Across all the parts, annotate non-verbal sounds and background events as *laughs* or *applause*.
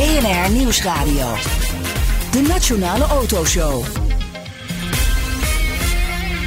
BNR Nieuwsradio. De Nationale Autoshow.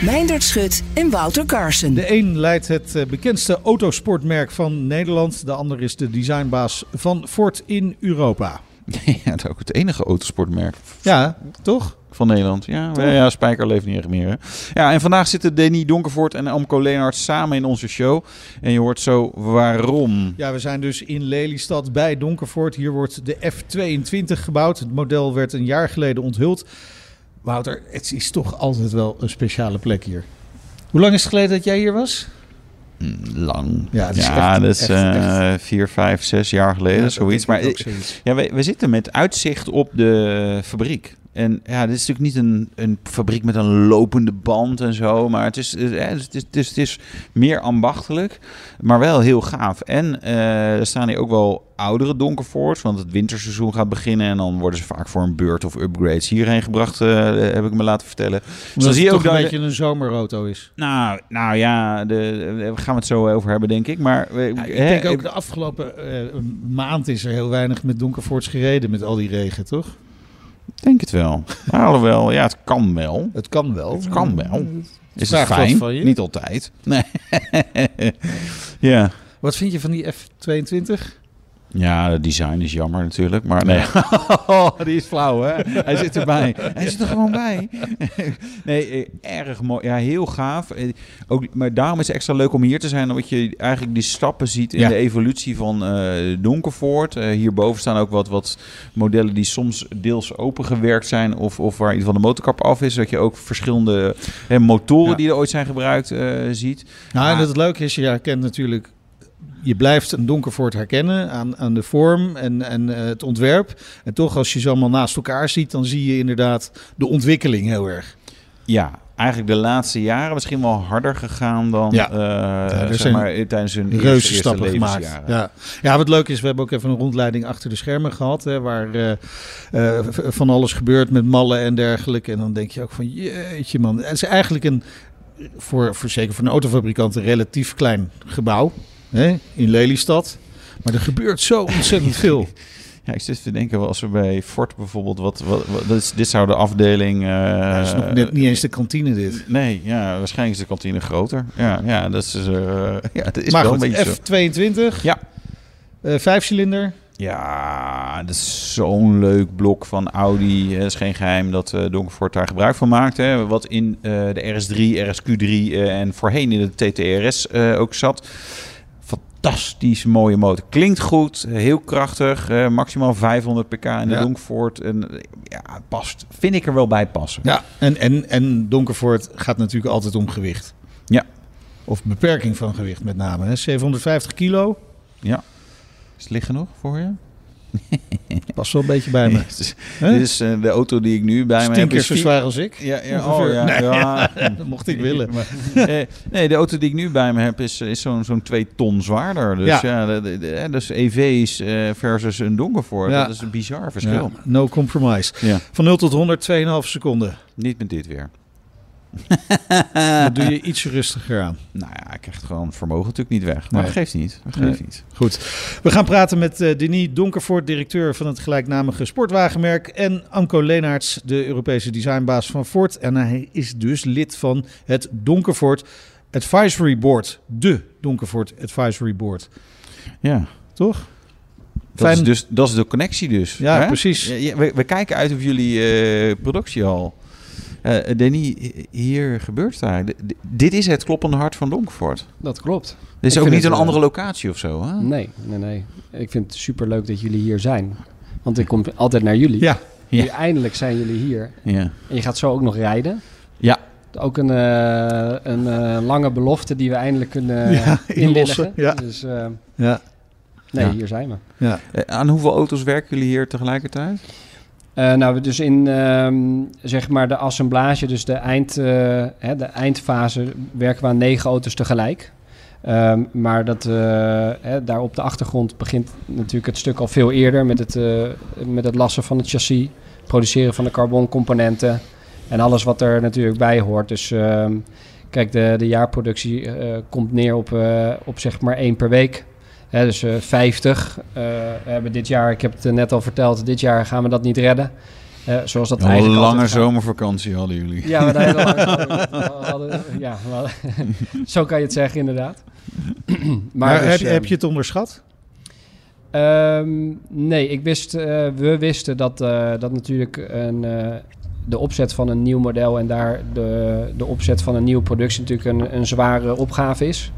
Meindert Schut en Wouter Carson. De een leidt het eh, bekendste autosportmerk van Nederland. De ander is de designbaas van Ford in Europa. *laughs* Ja, dat is ook het enige autosportmerk Ja, toch? van Nederland. Ja, ja, ja, Spijker leeft niet echt meer. Hè? Ja, en vandaag zitten Danny Donkervoort en Amco Leenhard samen in onze show. En je hoort zo waarom. Ja, we zijn dus in Lelystad bij Donkervoort. Hier wordt de F22 gebouwd. Het model werd een jaar geleden onthuld. Wouter, het is toch altijd wel een speciale plek hier. Hoe lang is het geleden dat jij hier was? Lang. Ja, het is echt- dat is echt- eh, vier, vijf, zes jaar geleden, Ja, zoiets. dat Maar ja, we, we zitten met uitzicht op de fabriek. En ja, dit is natuurlijk niet een, een fabriek met een lopende band en zo. Maar het is, eh, het is, het is, het is meer ambachtelijk, maar wel heel gaaf. En eh, er staan hier ook wel oudere Donkerfords, want het winterseizoen gaat beginnen. En dan worden ze vaak voor een beurt of upgrades hierheen gebracht, eh, heb ik me laten vertellen. Dus Omdat dan zie je het ook toch een dat... beetje een zomerauto is. Nou, nou ja, de, daar gaan we het zo over hebben, denk ik. Maar eh, Ja, ik hè, denk ook de afgelopen eh, maand is er heel weinig met Donkervoorts gereden met al die regen, toch? Ik denk het wel. Maar alhoewel, ja, het kan wel. Het kan wel. Het kan wel. Is het fijn? van je. Niet altijd. Nee. *laughs* ja. Wat vind je van die F22? Ja, het design is jammer natuurlijk, maar nee. *laughs* die is flauw, hè? Hij zit erbij. Hij zit er gewoon bij. *laughs* nee, eh, erg mooi. Ja, heel gaaf. Eh, Ook, maar daarom is het extra leuk om hier te zijn, omdat je eigenlijk die stappen ziet in Ja. de evolutie van eh Donkervoort. Hierboven staan ook wat, wat modellen die soms deels opengewerkt zijn of, of waar ieder geval de motorkap af is. Dat je ook verschillende hè, motoren Ja. die er ooit zijn gebruikt ziet. Nou, en het leuke is, je herkent natuurlijk... Je blijft een Donkervoort herkennen aan, aan de vorm en, en eh, het ontwerp. En toch, als je ze allemaal naast elkaar ziet, dan zie je inderdaad de ontwikkeling heel erg. Ja, eigenlijk de laatste jaren misschien wel harder gegaan dan Ja. eh, er zeg zijn maar, tijdens hun Reuze eerste stappen gemaakt. Ja. ja, wat leuk is, we hebben ook even een rondleiding achter de schermen gehad. Hè, waar eh, van alles gebeurt met mallen en dergelijke. En dan denk je ook van, jeetje man. Het is eigenlijk een, voor, voor zeker voor een autofabrikant, een relatief klein gebouw. Hè, in Lelystad. Maar er gebeurt zo *laughs* ontzettend veel. Ja, ik zit te denken, als we bij Ford bijvoorbeeld, wat, wat, wat- dit, is, dit zou de afdeling... Dat is nog net niet eens de kantine dit. Nee, ja, waarschijnlijk is de kantine groter. Ja, ja dat is, eh, *laughs* ja, dat is maar wel goed, een beetje zo. F22. Ja. eh, vijfcilinder. Ja, dat is zo'n leuk blok van Audi. Het is geen geheim dat eh Donkervoort daar gebruik van maakt. Hè. Wat in de RS3, RSQ3 eh, en voorheen in de TTRS ook zat. Fantastisch mooie motor. Klinkt goed, heel krachtig. eh, maximaal 500 pk in de Ja. Donkervoort. En ja, past. Vind ik er wel bij passen. Ja, en, en, en Donkervoort gaat natuurlijk altijd om gewicht. Ja. Of beperking van gewicht met name. Hè? 750 kilo. Ja. Is het liggen nog voor je? *laughs* Past wel een beetje bij me. Dit is, eh, de auto die ik nu bij me Tien heb. keer zo zwaar als ik. Ja, ja, oh, ja, Nee, ja. *laughs* Dat mocht ik willen. Eh, nee, de auto die ik nu bij me heb is, is zo'n zo'n 2 ton zwaarder. Dus Ja. de, de, de- dus EV's eh, versus een Donkervoort. Dat is een bizar verschil. No compromise. Ja. Van 0 tot 100, 2,5 seconden. Niet met dit weer. *laughs* Dat doe je iets rustiger aan. Nou ja, ik krijg het gewoon vermogen natuurlijk niet weg. Maar Nee. dat geeft niet. Dat geeft Nee. niet. Goed. We gaan praten met eh, Denis Donkervoort, directeur van het gelijknamige sportwagenmerk. En Anko Leenaerts, de Europese designbaas van Ford. En hij is dus lid van het Donkervoort Advisory Board. De Donkervoort Advisory Board. Ja. Toch? Dat Fijn- is, dus, dat is de connectie dus. Ja, hè? precies. We, we kijken uit op jullie eh, productiehal. Eh Danny, hier gebeurt daar. D- dit is het kloppende hart van Donkervoort. Dat klopt. Dit is Ik ook niet een eh, andere locatie of zo, hè? Nee, nee, nee. Ik vind het super leuk dat jullie hier zijn. Want ik kom altijd naar jullie. Ja. Eindelijk zijn jullie hier. Ja. En je gaat zo ook nog rijden. Ja. Ook een, een lange belofte die we eindelijk kunnen *laughs* Ja, inlossen. ja. Dus, Ja. Nee, Ja. hier zijn we. Ja. Aan hoeveel auto's werken jullie hier tegelijkertijd? Eh, nou, dus in ehm, zeg maar de assemblage, dus de, eind, eh, hè, de eindfase, werken we aan negen auto's tegelijk. Ehm, maar dat, eh, hè, daar op de achtergrond begint natuurlijk het stuk al veel eerder met het, met het lassen van het chassis, produceren van de carboncomponenten en alles wat er natuurlijk bij hoort. Dus ehm, kijk, de, de jaarproductie komt neer op, op zeg maar één per week. Hè, dus eh 50. Eh, we hebben dit jaar, ik heb het eh, net al verteld, dit jaar gaan we dat niet redden. Eh, zoals dat Een eigenlijk lange altijd gaat. zomervakantie hadden jullie. Ja, *laughs* maar daar we hadden, ja, maar- *laughs* zo kan je het zeggen inderdaad. *clears throat* Maar, dus, heb, ehm, heb je het onderschat? Ehm, nee, ik wist, eh, we wisten dat, eh, dat natuurlijk een, eh, de opzet van een nieuw model en daar de, de opzet van een nieuwe productie natuurlijk een, een zware opgave is.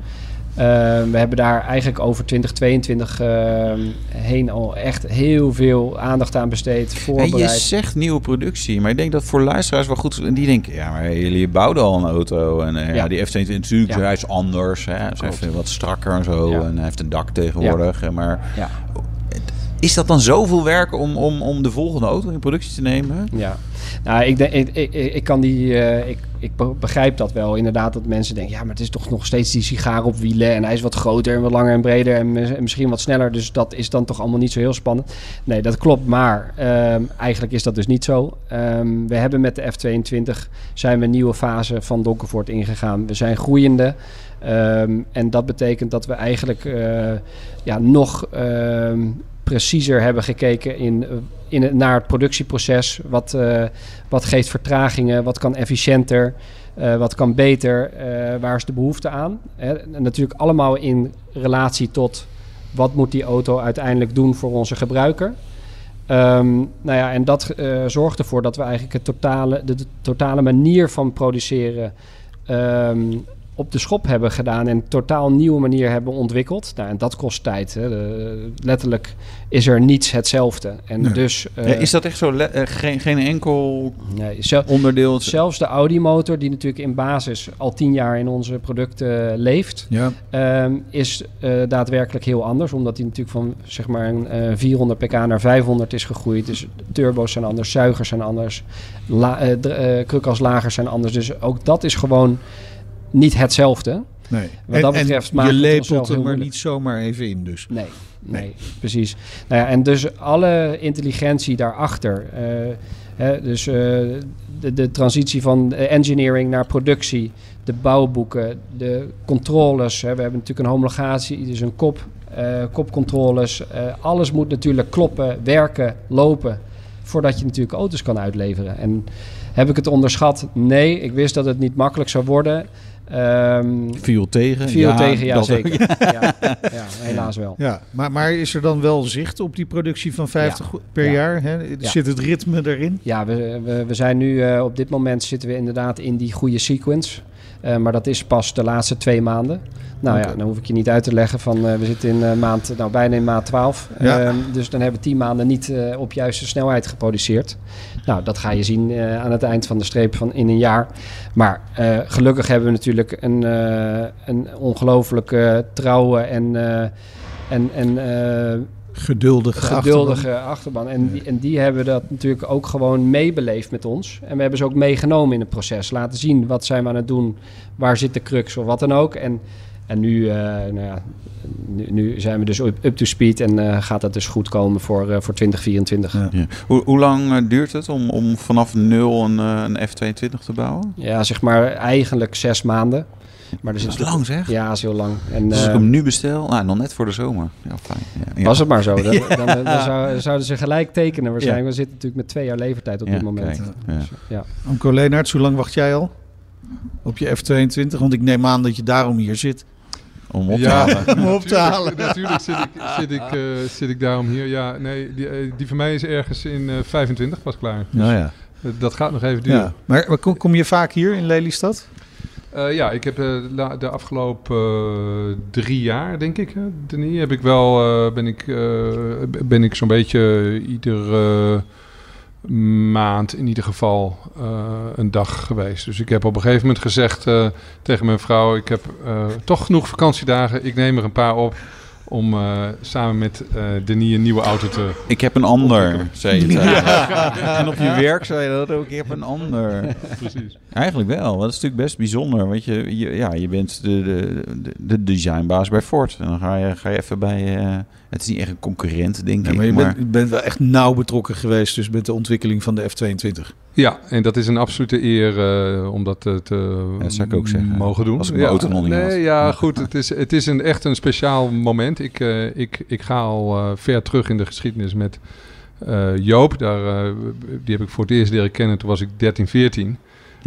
Ehm, we hebben daar eigenlijk over 2022 ehm, heen al echt heel veel aandacht aan besteed, En voorbereid. je zegt nieuwe productie, maar ik denk dat voor luisteraars wel goed is. En die denken, ja, maar jullie bouwden al een auto. En eh, ja. Ja. die F-22 natuurlijk, Ja. hij is anders. Hè. Hij is even wat strakker en zo. Ja. En hij heeft een dak tegenwoordig. En Maar is dat dan zoveel werk om, om, om de volgende auto in productie te nemen? Ja, nou, ik, denk, ik, ik, ik kan die, eh, ik, ik be- begrijp dat wel. Inderdaad, dat mensen denken, ja, maar het is toch nog steeds die sigaar op wielen en hij is wat groter en wat langer en breder en, mis- en misschien wat sneller. Dus dat is dan toch allemaal niet zo heel spannend. Nee, dat klopt, maar ehm, eigenlijk is dat dus niet zo. Ehm, we hebben met de F22 zijn we een nieuwe fase van Donkervoort ingegaan. We zijn groeiende. Ehm, en dat betekent dat we eigenlijk eh, ja, nog preciezer hebben gekeken in, in het, naar het productieproces. Wat, eh, wat geeft vertragingen? Wat kan efficiënter? Eh, wat kan beter? Eh, waar is de behoefte aan? Hè, en natuurlijk allemaal in relatie tot wat moet die auto uiteindelijk doen voor onze gebruiker. Ehm, nou ja, en dat zorgt ervoor dat we eigenlijk het totale, de, de totale manier van produceren ehm, op de schop hebben gedaan en een totaal nieuwe manier hebben ontwikkeld. Nou, en dat kost tijd. Hè. De- letterlijk is er niets hetzelfde. En Nee. dus eh, Ja, is dat echt zo? eh, geen, geen enkel nee, zel- onderdeel? zelfs de Audi-motor, die natuurlijk in basis al tien jaar in onze producten leeft, Ja. Ehm, is eh, daadwerkelijk heel anders. Omdat hij natuurlijk van zeg maar een eh, 400 pk naar 500 is gegroeid. Dus turbo's zijn anders, zuigers zijn anders, la, krukalslagers zijn anders. Dus ook dat is gewoon niet hetzelfde. Nee. Wat dat betreft en je het lepelt er moeilijk. niet zomaar even in dus. Nee, nee, precies. Nou ja, en dus alle intelligentie daarachter. eh, hè, dus eh, de, de transitie van eh, engineering naar productie, de bouwboeken, de controles. Hè, we hebben natuurlijk een homologatie, dus een kop, eh, kopcontroles. eh, alles moet natuurlijk kloppen, werken, lopen, voordat je natuurlijk auto's kan uitleveren. En heb ik het onderschat? Nee, ik wist dat het niet makkelijk zou worden. Ehm Viel tegen? viel tegen, ja dat- zeker. *laughs* Ja, ja, helaas wel. Ja, maar, maar is er dan wel zicht op die productie van 50 per Ja. jaar? Hè? Ja. Zit het ritme erin? Ja, we, we, we zijn nu eh, op dit moment zitten we inderdaad in die goede sequence. Eh, maar dat is pas de laatste twee maanden. Nou ja, dan hoef ik je niet uit te leggen van eh, we zitten in eh, maand, nou bijna in maand 12. Ja. Ehm, dus dan hebben we tien maanden niet eh, op juiste snelheid geproduceerd. Nou, dat ga je zien eh, aan het eind van de streep van in een jaar. Maar eh, gelukkig hebben we natuurlijk een, eh een ongelooflijk eh, trouwe en, en, en Geduldige, geduldige achterban. En, die, en die hebben dat natuurlijk ook gewoon meebeleefd met ons. En we hebben ze ook meegenomen in het proces. Laten zien wat zijn we aan het doen, waar zit de crux of wat dan ook. En, en nu, eh, nou ja, nu, nu zijn we dus up, to speed en eh, gaat dat dus goed komen voor, eh, voor 2024. Ja. Ja. Ja. Hoe, hoe lang duurt het om, om vanaf nul een, een F-22 te bouwen? zeg maar eigenlijk zes maanden. Maar er Dat is lang zeg. Ja, is heel lang. En, Dus als ik hem nu bestel, nou, nog net voor de zomer. Ja, fijn. Ja, ja. Was het maar zo. *laughs* Dan, dan, dan zou- zouden ze gelijk tekenen waarschijnlijk. We zitten natuurlijk met twee jaar levertijd op Ja, dit moment. kijk, ja. Dus, ja. Leenaerts, hoe lang wacht jij al? Op je F22? Want ik neem aan dat je daarom hier zit. Om op te Ja, halen. *laughs* Om op te halen. Natuurlijk zit ik, zit, ik, eh, zit ik daarom hier. Ja, nee, die, eh, die van mij is ergens in eh 25 pas klaar. Dus Nou ja. eh, dat gaat nog even duren. Ja. Maar, maar kom, kom je vaak hier in Lelystad? Eh, ja, ik heb eh, la- de afgelopen eh, drie jaar, denk ik, Denis, heb ik wel, eh, ben ik, eh, ben ik zo'n beetje iedere maand in ieder geval eh, een dag geweest. Dus ik heb op een gegeven moment gezegd eh, tegen mijn vrouw, ik heb eh, toch genoeg vakantiedagen, ik neem er een paar op om eh, samen met eh Denis een nieuwe auto te... Ik heb een ander, zei je. En op je werk zei je dat ook. Ik heb een ander. Precies. Eigenlijk wel. Dat is natuurlijk best bijzonder. Want je, je, ja, je bent de, de, de, de designbaas bij Ford. En dan ga je, ga je even bij... eh, het is niet echt een concurrent, denk Nee, ik. maar je maar- bent, je bent wel echt nauw betrokken geweest dus met de ontwikkeling van de F-22. Ja, en dat is een absolute eer eh, om dat te, te Ja, dat zou ik ook zeggen. mogen doen. Als ik mijn ja, auto nog niet nee, had. Ja, goed. Het is, het is een, echt een speciaal moment. Ik, eh, ik, ik ga al eh, ver terug in de geschiedenis met eh, Joop. Daar, eh, die heb ik voor het eerst leren kennen. Toen was ik 13, 14.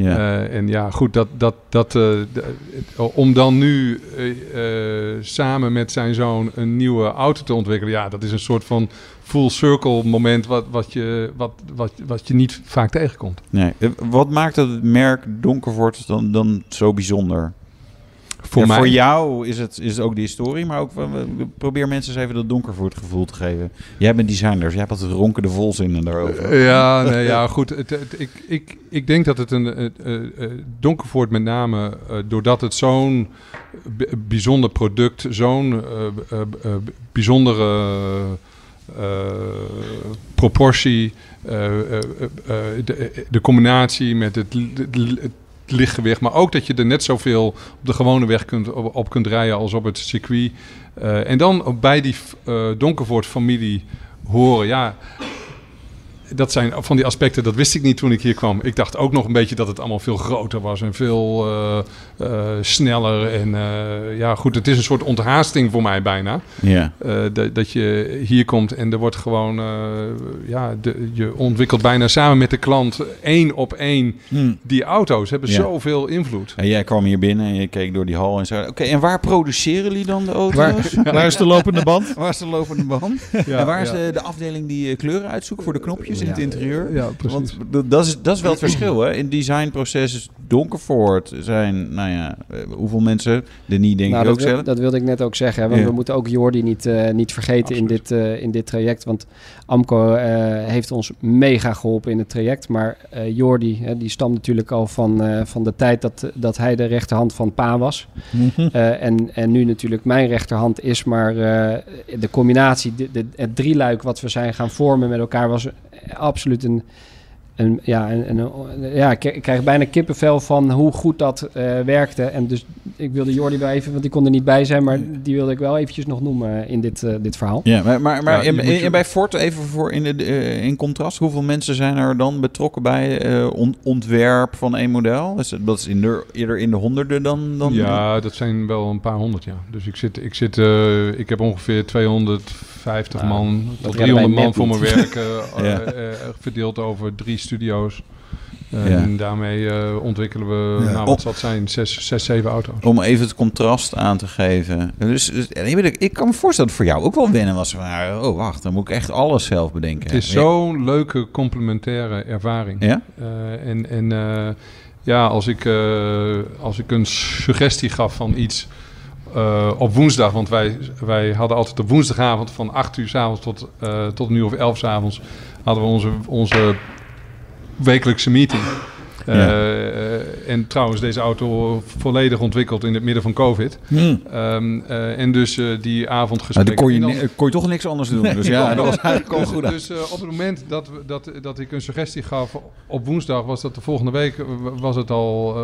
Ja. Eh, en ja, goed, dat, dat, dat, eh, het- om dan nu eh, eh, samen met zijn zoon een nieuwe auto te ontwikkelen, ja, dat is een soort van full circle moment wat, wat, je, wat, wat, wat je niet vaak tegenkomt. nee. Eh, Wat maakt het merk Donkervoort dan, dan zo bijzonder? Voor Ja, mij. voor jou is het, is het ook de historie, maar ook we- probeer mensen eens even dat Donkervoort gevoel te geven. Jij bent designer, jij hebt altijd ronkende volzinnen daarover. Eh, Ja, nee, ja, goed. Het, het- ik, ik, ik denk dat het een eh, eh, eh, Donkervoort met name eh, doordat het zo'n bijzonder product, zo'n eh, eh, eh, bijzondere eh, proportie, eh, eh, eh, eh, de, de combinatie met het, het lichtgewicht, maar ook dat je er net zoveel op de gewone weg kunt, op, kunt rijden als op het circuit. Eh, en dan bij die eh Donkervoort-familie horen, ja, dat zijn van die aspecten, dat wist ik niet toen ik hier kwam. Ik dacht ook nog een beetje dat het allemaal veel groter was en veel eh, eh, sneller. En eh, ja, goed, het is een soort onthaasting voor mij bijna. Ja. Eh, dat, dat je hier komt en er wordt gewoon, eh, ja, de, je ontwikkelt bijna samen met de klant één op één. Die auto's hebben Ja. zoveel invloed. En jij kwam hier binnen en je keek door die hal en zei... Oké, en waar produceren jullie dan de auto's? Waar, waar is de lopende band? *laughs* Waar is de lopende band? Ja, en waar is ja. de, de afdeling die kleuren uitzoekt voor de knopjes in het interieur? Ja, precies. Want dat is, dat is wel het verschil. Hè? In designproces is Donkervoort zijn, nou ja, eh, hoeveel mensen? Denis denk Nou, ik ook wil- zelf. dat wilde ik net ook zeggen. Hè, want Ja. we moeten ook Jordi niet, eh, niet vergeten in dit, eh, in dit traject. Want Amco eh, heeft ons mega geholpen in het traject. Maar eh Jordi, hè, die stamt natuurlijk al van, eh, van de tijd dat, dat hij de rechterhand van Pa was. Eh, en, en nu natuurlijk mijn rechterhand is. Maar eh, de combinatie, de, de- het drieluik wat we zijn gaan vormen met elkaar was absoluut een... een ja, een, een- een- ja, ik ik krijg bijna kippenvel van hoe goed dat eh, werkte. En dus ik wilde Jordi wel even, want die kon er niet bij zijn, maar die wilde ik wel eventjes nog noemen in dit, eh, dit verhaal. Ja, maar, maar, maar Ja, in, moet in- je- bij Ford even voor in, de, eh, in contrast, hoeveel mensen zijn er dan betrokken bij eh, on- ontwerp van één model? Is het, dat is in de, eerder in de honderden dan? dan Ja, dat zijn wel een paar honderd, ja. Dus ik, zit, ik, zit, eh, ik heb ongeveer 250 Nou, man tot redden wij 300 man voor mijn niet. werk. eh, *laughs* Ja. eh, eh, verdeeld over drie studio's. Ja. En daarmee ontwikkelen we, Ja. nou, wat zal zijn, zes, zes, zeven auto's. Om even het contrast aan te geven. Dus, dus en ik, ik kan me voorstellen dat het voor jou ook wel wennen was. Ah, oh, wacht, dan moet ik echt alles zelf bedenken. Het is zo'n leuke complementaire ervaring. Ja? En en ja, als ik, als ik een suggestie gaf van iets eh, op woensdag, want wij, wij hadden altijd op woensdagavond van 8 uur s avonds tot, eh, tot uur of 11 s avonds hadden we onze, onze wekelijkse meeting. Eh, Ja. eh, en trouwens, deze auto volledig ontwikkeld in het midden van COVID. Hmm. Ehm, eh, en dus die avond Maar gesprek. dan kon je, dan- kon je toch niks anders doen. Dus *laughs* ja, dat was eigenlijk al dus, goed. dus op het moment dat, we, dat, dat ik een suggestie gaf op woensdag, was dat de volgende week was het al,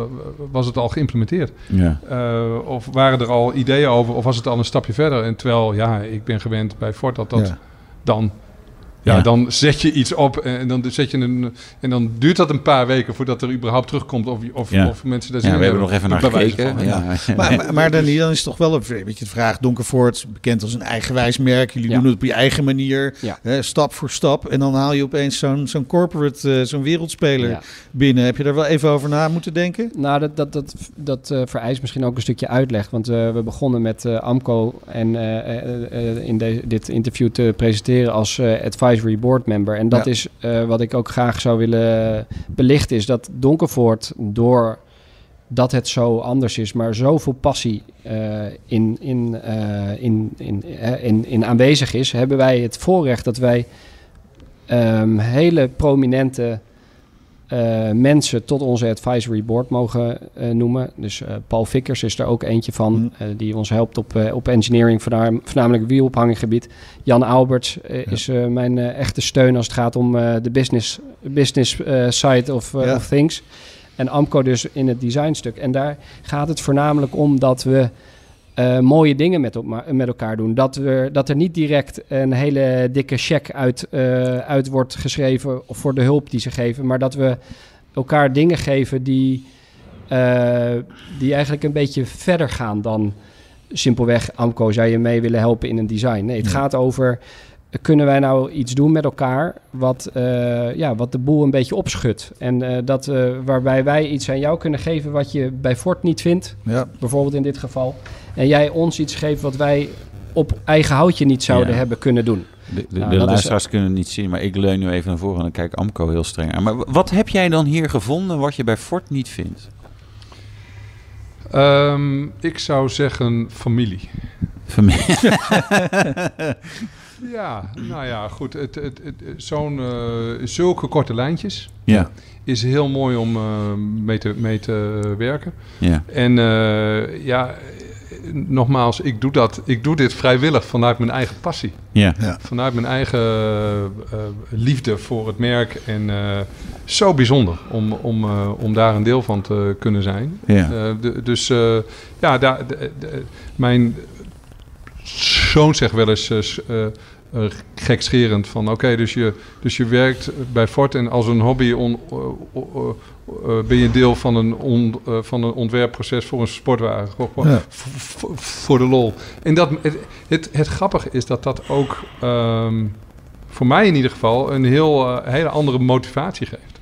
was het al geïmplementeerd. Ja. Of waren er al ideeën over, of was het al een stapje verder? En terwijl, ja, ik ben gewend bij Ford dat dat Ja. dan. Ja, Ja. dan zet je iets op en dan, zet je een, en dan duurt dat een paar weken voordat er überhaupt terugkomt of, of, Ja. of mensen daar Ja, zin we in hebben nog even naar gekeken. van, Ja. Maar, *laughs* maar, maar dan, dan is het toch wel een beetje de vraag. Donkervoort, bekend als een eigenwijs merk. Jullie Ja. doen het op je eigen manier. Ja. Hè, stap voor stap. En dan haal je opeens zo'n zo'n corporate, eh, zo'n wereldspeler Ja. binnen. Heb je daar wel even over na moeten denken? Nou, dat, dat, dat, dat eh, vereist misschien ook een stukje uitleg. Want eh, we begonnen met Amco en eh, eh, eh, in de- dit interview te presenteren als eh, advisory board member. En dat Ja. is eh, wat ik ook graag zou willen belichten, is dat Donkervoort door dat het zo anders is, maar zoveel passie eh, in, in, eh, in, in, in, in aanwezig is, hebben wij het voorrecht dat wij ehm, hele prominente eh, mensen tot onze advisory board mogen eh, noemen. Dus eh, Paul Vickers is er ook eentje van, Mhm. eh, die ons helpt op, op engineering, voornamelijk wielophanggebied. Jan Alberts is mijn echte steun als het gaat om de business, business side of, Ja. of things. En Amco dus in het designstuk. En daar gaat het voornamelijk om dat we eh, mooie dingen met, op, met elkaar doen. Dat, we, dat er niet direct een hele dikke cheque uit, eh, uit wordt geschreven voor de hulp die ze geven. Maar dat we elkaar dingen geven die, eh, die eigenlijk een beetje verder gaan dan simpelweg Amco zou je mee willen helpen in een design. Nee, het Ja. gaat over kunnen wij nou iets doen met elkaar wat, ja, wat de boel een beetje opschudt. En dat, waarbij wij iets aan jou kunnen geven wat je bij Ford niet vindt, Ja. bijvoorbeeld in dit geval. En jij ons iets geeft wat wij op eigen houtje niet zouden Ja. hebben kunnen doen. De, de, Nou, de is- kunnen het niet zien, maar ik leun nu even naar voren en dan kijk Amco heel streng aan. Maar wat heb jij dan hier gevonden wat je bij Ford niet vindt? Ehm, ik zou zeggen familie. Familie. *laughs* *laughs* Ja, nou ja, goed. Het, het, het, zo'n, eh, zulke korte lijntjes ja, is heel mooi om eh, mee, te, mee te werken. ja, En eh, ja, nogmaals, ik doe, dat, ik doe dit vrijwillig vanuit mijn eigen passie. ja. Vanuit mijn eigen eh, liefde voor het merk. En eh, zo bijzonder om, om, eh, om daar een deel van te kunnen zijn. ja. De- dus eh, ja, daar, de- de- mijn zoon zegt wel eens eh, gekscherend van... oké, dus, je, dus je werkt bij Ford en als een hobby on, eh, eh, ben je deel van een, on- van een ontwerpproces voor een sportwagen. Gewoon Ja. voor de lol. En dat, het, het, het grappige is dat dat ook... ehm, voor mij in ieder geval een heel, hele andere motivatie geeft.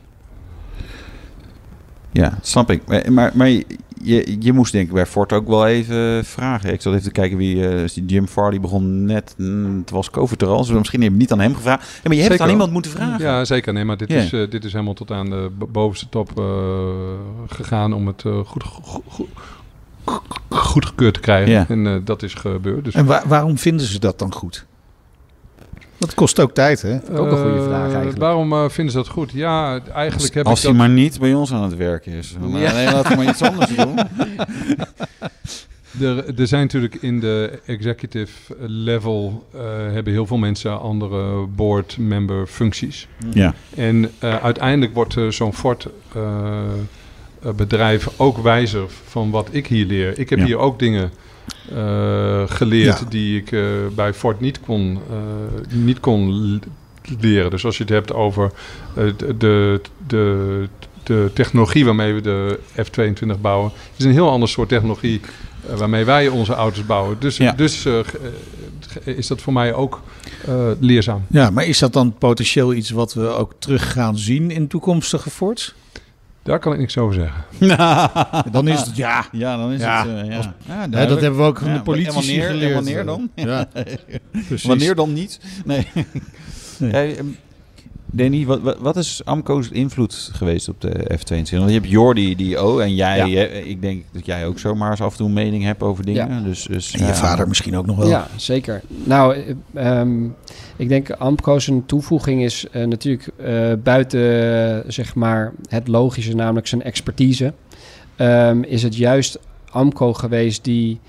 Ja, snap ik. Maar, maar, maar je, je moest denk ik bij Ford ook wel even vragen. Ik zat even te kijken wie... eh, Jim Farley begon net... mm, het was COVID er al. Dus misschien heb je niet aan hem gevraagd. Ja, maar je hebt het aan iemand moeten vragen. Ja, zeker. Nee, maar dit, is, eh, dit is helemaal tot aan de bo- bovenste top eh, gegaan om het eh, goed, goed, goed, goedgekeurd te krijgen. Ja. En eh, dat is gebeurd. Dus, En wa- waarom vinden ze dat dan goed? Dat kost ook tijd, hè? Ook een goede eh, vraag eigenlijk. Waarom eh, vinden ze dat goed? Ja, eigenlijk heb Als ik hij dat... maar niet bij ons aan het werken is. Maar Ja. nee, laten we maar iets anders doen. *laughs* *laughs* Er, er zijn natuurlijk in de executive level... eh, hebben heel veel mensen andere board member functies. Ja, En eh, uiteindelijk wordt eh, zo'n Ford eh, eh, bedrijf ook wijzer van wat ik hier leer. Ik heb Ja. hier ook dingen eh, geleerd Ja. die ik eh, bij Ford niet kon, eh, niet kon leren. Dus als je het hebt over de, de, de, technologie waarmee we de F-22 bouwen, is een heel ander soort technologie waarmee wij onze auto's bouwen. Dus, Ja. dus is dat voor mij ook leerzaam. Ja, maar is dat dan potentieel iets wat we ook terug gaan zien in toekomstige Fords? Daar kan ik niks over zeggen. *laughs* Dan is het ja. ja dan is Ja. het... eh, ja. Als- Ja, dat hebben we ook van Ja, de wanneer, geleerd. En wanneer dan? Ja, *laughs* precies. Wanneer dan niet? Nee. *laughs* Nee. Danny, wat, wat, is Amco's invloed geweest op de F-22? Want je hebt Jordi, die oh, en jij, Ja. ik denk dat jij ook zomaar eens af en toe een mening hebt over dingen. Ja. Dus, dus, En je ja. vader misschien ook nog wel. Ja, zeker. Nou, eh, ehm, ik denk Amco zijn toevoeging is eh, natuurlijk eh, buiten zeg maar het logische, namelijk zijn expertise, ehm, is het juist Amco geweest die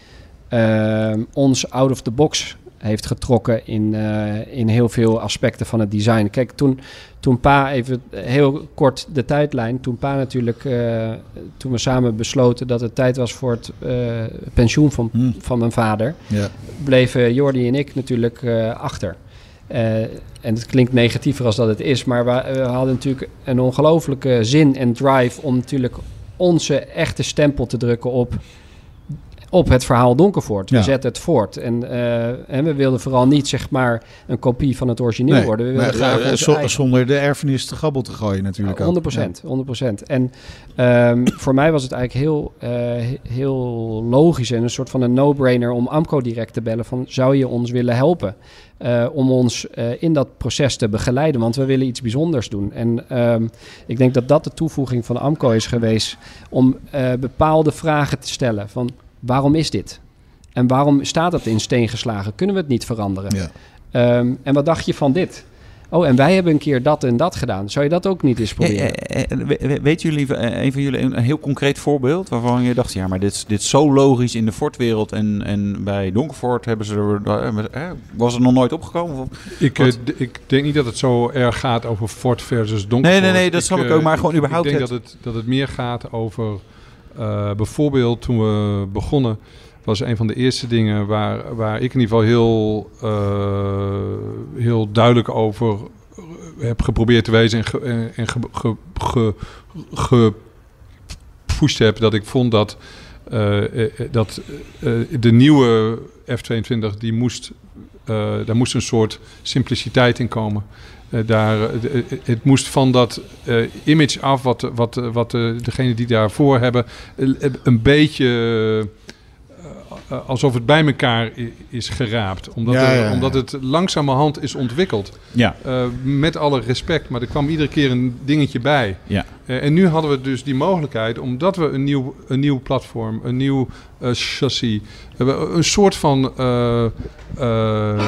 ehm, ons out of the box heeft getrokken in, eh, in heel veel aspecten van het design. Kijk, toen, toen Pa, even heel kort de tijdlijn, toen Pa natuurlijk, eh, toen we samen besloten dat het tijd was voor het eh, pensioen van, Hm. van mijn vader, Ja. bleven Jordi en ik natuurlijk achter. En het klinkt negatiever als dat het is, maar we, we hadden natuurlijk een ongelofelijke zin en drive om natuurlijk onze echte stempel te drukken op, op het verhaal Donkervoort. We Ja. zetten het voort. En, eh, en we wilden vooral niet zeg maar een kopie van het origineel Nee, worden. We maar, wilden graag eigen. zonder de erfenis te gabbel te gooien natuurlijk ook. 100%, 100%. En ehm, *clears throat* voor mij was het eigenlijk heel, eh, he- heel logisch en een soort van een no-brainer om Amco direct te bellen van zou je ons willen helpen eh, om ons in dat proces te begeleiden, want we willen iets bijzonders doen. En ehm, ik denk dat dat de toevoeging van Amco is geweest om bepaalde vragen te stellen van waarom is dit? En waarom staat het in steen geslagen? Kunnen we het niet veranderen? Ja. Ehm, en wat dacht je van dit? Oh, en wij hebben een keer dat en dat gedaan. Zou je dat ook niet eens Ja, proberen? we- weten jullie, eh, een van jullie, een, heel concreet voorbeeld waarvan je dacht, ja, maar dit, is- dit is zo logisch in de Ford-wereld en, en bij Donkervoort hebben ze er, eh, eh, was er nog nooit opgekomen? Of- Ik, ik denk niet dat het zo erg gaat over Ford versus Donker. Nee, nee, nee, dat snap ik ook, maar gewoon überhaupt Ik denk het- dat, het, dat het meer gaat over... eh, bijvoorbeeld toen we begonnen... was een van de eerste dingen waar, waar ik in ieder geval heel, eh, heel duidelijk over heb geprobeerd te wezen... en, ge, en, ge, ge, ge, gepusht heb dat ik vond dat... eh, dat eh, de nieuwe F-22 die moest, daar moest een soort simpliciteit in komen. Eh, daar, eh, eh, het moest van dat image af, wat, wat, wat degene die daarvoor hebben, een beetje alsof het bij elkaar is geraapt. Omdat, Ja, ja, ja. omdat het langzamerhand is ontwikkeld. Ja, met alle respect, maar er kwam iedere keer een dingetje bij. ja. Eh, en nu hadden we dus die mogelijkheid, omdat we een nieuw, een nieuw platform, een nieuw eh, chassis, een soort van eh,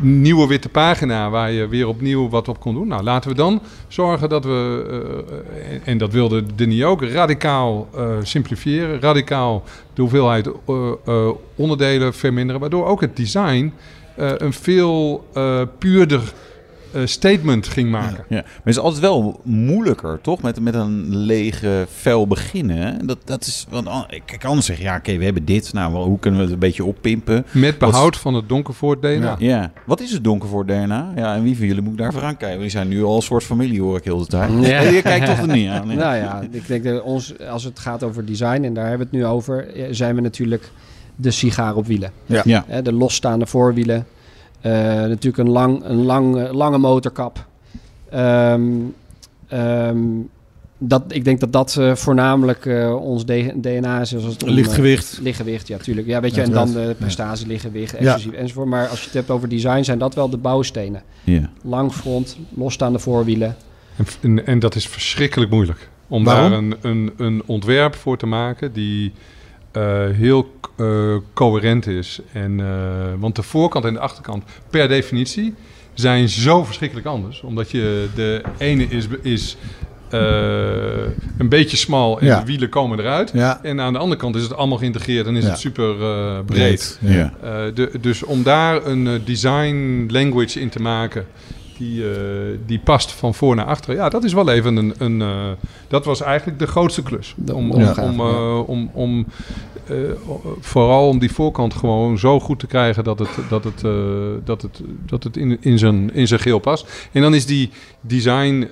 nieuwe witte pagina waar je weer opnieuw wat op kon doen. Nou, laten we dan zorgen dat we, en, en dat wilde Denis ook, radicaal simplifiëren, radicaal de hoeveelheid onderdelen verminderen, waardoor ook het design een veel puurder statement ging maken. Ja, maar het is altijd wel moeilijker, toch? Met, met een lege vel beginnen. Dat, dat is, want an- ik kan zeggen, ja, oké, we hebben dit. Nou, hoe kunnen we het een beetje oppimpen? Met behoud van het Donkervoort DNA. Ja, wat is het donker voor DNA? Ja, en wie van jullie moet ik daarvoor aankijken? Want Die zijn nu al een soort familie, hoor ik heel de tijd. Ja. *laughs* Je kijkt toch er niet aan. Nou ja, ik denk dat ons, als het gaat over design, en daar hebben we het nu over, eh, zijn we natuurlijk de sigaar op wielen. Ja. De losstaande voorwielen. Eh, natuurlijk een, lang, een lang, eh, lange motorkap. Ehm, ehm, dat, ik denk dat dat eh, voornamelijk eh, ons DNA is. Als het om, Lichtgewicht. lichtgewicht, ja, tuurlijk. Ja, weet je, en dan de prestatie, lichtgewicht, Ja. exclusief enzovoort. Maar als je het hebt over design, zijn dat wel de bouwstenen. Ja. Lang front, losstaande voorwielen. En, en, en dat is verschrikkelijk moeilijk. Om Waarom? daar een, een, een ontwerp voor te maken die eh, heel eh, coherent is. En, eh, want de voorkant en de achterkant, per definitie, zijn zo verschrikkelijk anders. Omdat je de ene is, is een beetje smal en Ja. de wielen komen eruit. Ja. En aan de andere kant is het allemaal geïntegreerd en is Ja. het super breed. Ja. Eh, de, dus om daar een design language in te maken die, eh, die past van voor naar achter. Ja, dat is wel even een. een eh, dat was eigenlijk de grootste klus. Om, om, eh, om, om vooral om die voorkant gewoon zo goed te krijgen dat het, dat het, dat het, dat het in, in, zijn, in zijn geel past. En dan is die design.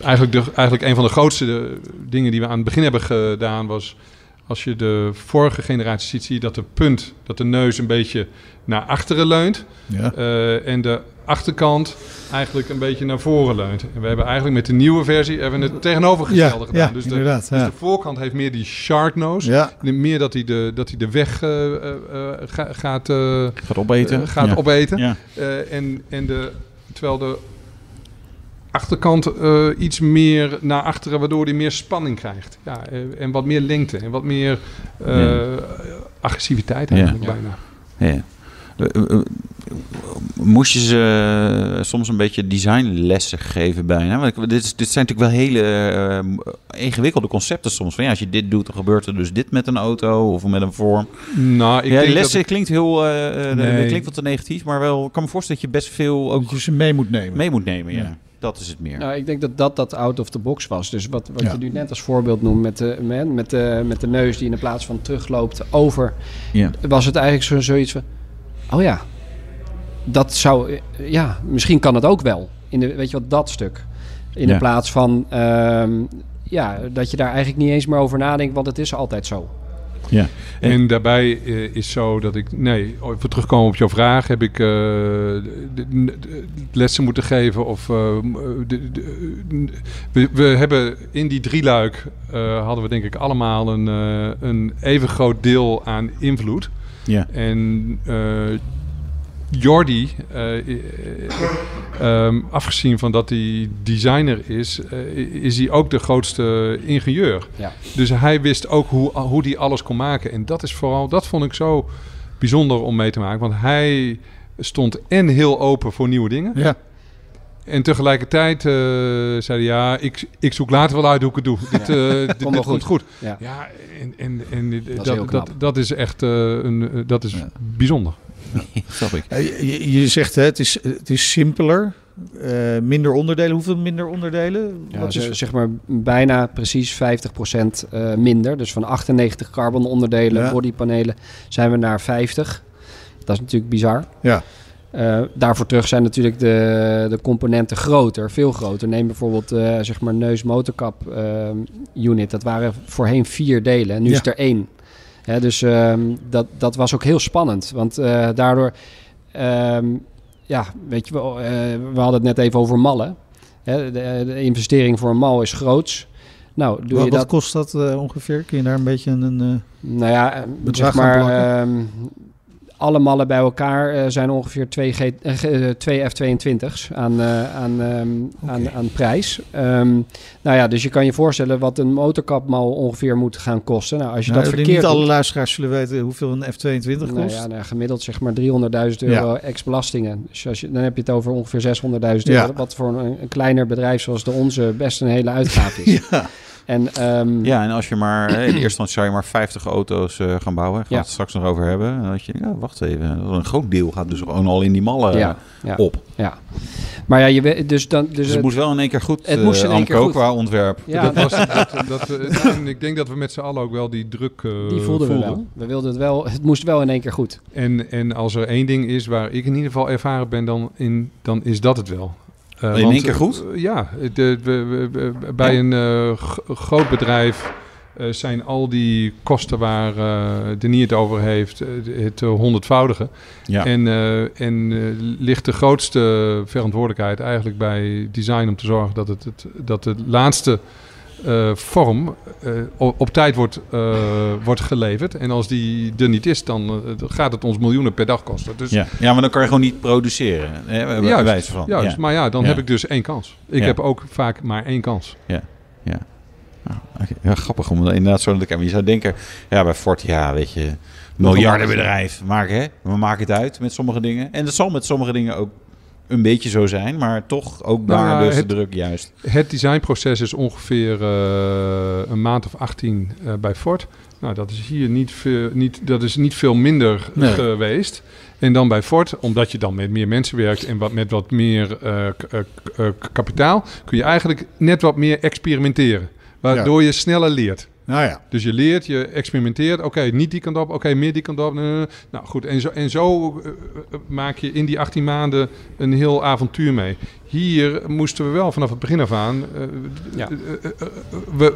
eigenlijk, de, eigenlijk een van de grootste dingen die we aan het begin hebben gedaan was als je de vorige generatie ziet, zie je dat de punt, dat de neus een beetje naar achteren leunt. Ja. eh, en de achterkant eigenlijk een beetje naar voren leunt. En we hebben eigenlijk met de nieuwe versie hebben we het tegenovergestelde Ja, gedaan. ja, dus, de, inderdaad, dus ja. de voorkant heeft meer die shark nose. Ja. Meer dat hij de, dat hij de weg eh, eh, ga- gaat, eh, Gaat opeten. gaat ja. opeten. Ja. Eh, en, en de, terwijl de achterkant eh, iets meer naar achteren, waardoor hij meer spanning krijgt. Ja, eh, en wat meer lengte en wat meer eh, Ja. agressiviteit Ja. eigenlijk Ja. bijna. Ja. Moest je ze soms een beetje designlessen geven bijna? Want dit, is, dit zijn natuurlijk wel hele ingewikkelde concepten soms. Van ja, als je dit doet, dan gebeurt er dus dit met een auto of met een vorm. Nou, ik ja, denk lessen dat klinkt heel Nee. klinkt wat te negatief, maar wel, ik kan me voorstellen dat je best veel ook Dat je ze mee moet nemen. mee moet nemen. Ja. Ja. Dat is het meer. Nou, ik denk dat dat, dat out of the box was. Dus wat, wat Ja. je nu net als voorbeeld noemt met de, met, met, de, met de neus die in de plaats van terugloopt over, Ja. was het eigenlijk zo, zoiets van, oh ja, dat zou, ja, misschien kan het ook wel. In de, weet je wat, dat stuk. In Ja. de plaats van, ehm, ja, dat je daar eigenlijk niet eens meer over nadenkt, want het is altijd zo. Ja. En daarbij eh, is zo dat ik, nee, even terugkomen op jouw vraag, heb ik eh, lessen moeten geven of eh, de- de- we, we hebben in die drieluik hadden we denk ik allemaal een, een even groot deel aan invloed. Ja. En Jordi, eh, eh, ehm, afgezien van dat hij designer is, eh, is hij ook de grootste ingenieur. Ja. Dus hij wist ook hoe, hoe hij alles kon maken. En dat is vooral, dat vond ik zo bijzonder om mee te maken. Want hij, stond en heel open voor nieuwe dingen. Ja. En tegelijkertijd eh zei hij, ja, ik, ik zoek later wel uit hoe ik het doe. Dit, eh, *laughs* dit, dit Komt goed. Ja. Ja, en, en, en dat, dat, is echt eh, een, dat is Ja. bijzonder. *laughs* Snap ik. Eh, Je, je zegt hè, het is, het is simpeler, eh, minder onderdelen. Hoeveel minder onderdelen? Ja, Wat is, zeg maar bijna precies 50% eh, minder. Dus van 98 carbon onderdelen, Ja. bodypanelen, zijn we naar 50. Dat is natuurlijk bizar. ja. Eh, daarvoor terug zijn natuurlijk de, de componenten groter, veel groter. Neem bijvoorbeeld eh, zeg maar neus motorkap ehm, unit. Dat waren voorheen vier delen en nu Ja. is er één. Hè, dus ehm, dat, dat was ook heel spannend. Want eh, daardoor, ehm, ja, weet je wel, eh, we hadden het net even over mallen. Hè, de, de investering voor een mal is groots. Nou, doe Wat, je wat dat kost dat eh, ongeveer? Kun je daar een beetje een... nou ja, Bedrag zeg maar, alle mallen bij elkaar eh, zijn ongeveer twee, G, eh, G- eh, twee F-22's aan, eh, aan, ehm, aan, aan prijs. Ehm, nou ja, dus je kan je voorstellen wat een motorkapmal ongeveer moet gaan kosten. Nou, als je nou, dat denk verkeerd niet alle luisteraars zullen weten hoeveel een F-22 kost. nou ja, nou, gemiddeld zeg maar 300.000 euro ex-belastingen. Dus als je, dan heb je het over ongeveer 600.000 Ja. euro. Wat voor een, een kleiner bedrijf zoals de onze best een hele uitgave is. *laughs* ja. En, ehm, Ja, en als je maar, hè, in eerste instantie zou je maar 50 auto's eh, gaan bouwen. Gaan we Ja. het straks nog over hebben. En dan dat je, ja, wacht even. Een groot deel gaat dus gewoon al in die mallen ja, ja, op. ja. Maar ja, je weet, dus dan... Dus Dus het het- moest wel in één keer goed. Het eh, moest in één keer goed. qua ontwerp. ja, dat was, *laughs* dat, dat, eh, en ik denk dat we met z'n allen ook wel die druk eh, Die voelden we wel. We wilden het wel. Het moest wel in één keer goed. En, en als er één ding is waar ik in ieder geval ervaren ben, dan, in, dan is dat het wel. Eh, In één keer goed? eh, ja, de, we- bij Ja. een eh, groot bedrijf zijn al die kosten waar de niet het over heeft, het honderdvoudige. Ja. En, en ligt de grootste verantwoordelijkheid eigenlijk bij design om te zorgen dat, het, het, dat de laatste vorm eh, op tijd wordt, eh, wordt geleverd. En als die er niet is, dan eh, gaat het ons miljoenen per dag kosten. Dus ja. ja, maar dan kan je gewoon niet produceren. Hè, Juist, wijze van. Juist, Ja. maar ja, dan Ja. heb ik dus één kans. Ik Ja. heb ook vaak maar één kans. Nou, oké. ja, grappig om inderdaad zo te kijken. Je zou denken, ja, bij Ford, ja, weet je, miljardenbedrijf. Maken, hè? We maken het uit met sommige dingen. En dat zal met sommige dingen ook een beetje zo zijn, maar toch ook Nou daar dus het- de druk juist. Het designproces is ongeveer eh, een maand of 18 eh, bij Ford. Nou, dat is hier niet veel, niet, dat is niet veel minder Nee. geweest. En dan bij Ford, omdat je dan met meer mensen werkt en wat, met wat meer eh, kapitaal, kun je eigenlijk net wat meer experimenteren. Waardoor je sneller leert. Nou ja. Dus je leert, je experimenteert. Oké, niet die kant op. Oké, meer die kant op. Nee, nee, nee. Nou goed, en zo, en zo eh, eh, maak je in die 18 maanden een heel avontuur mee. Hier moesten we wel vanaf het begin af aan. eh, Ja. we,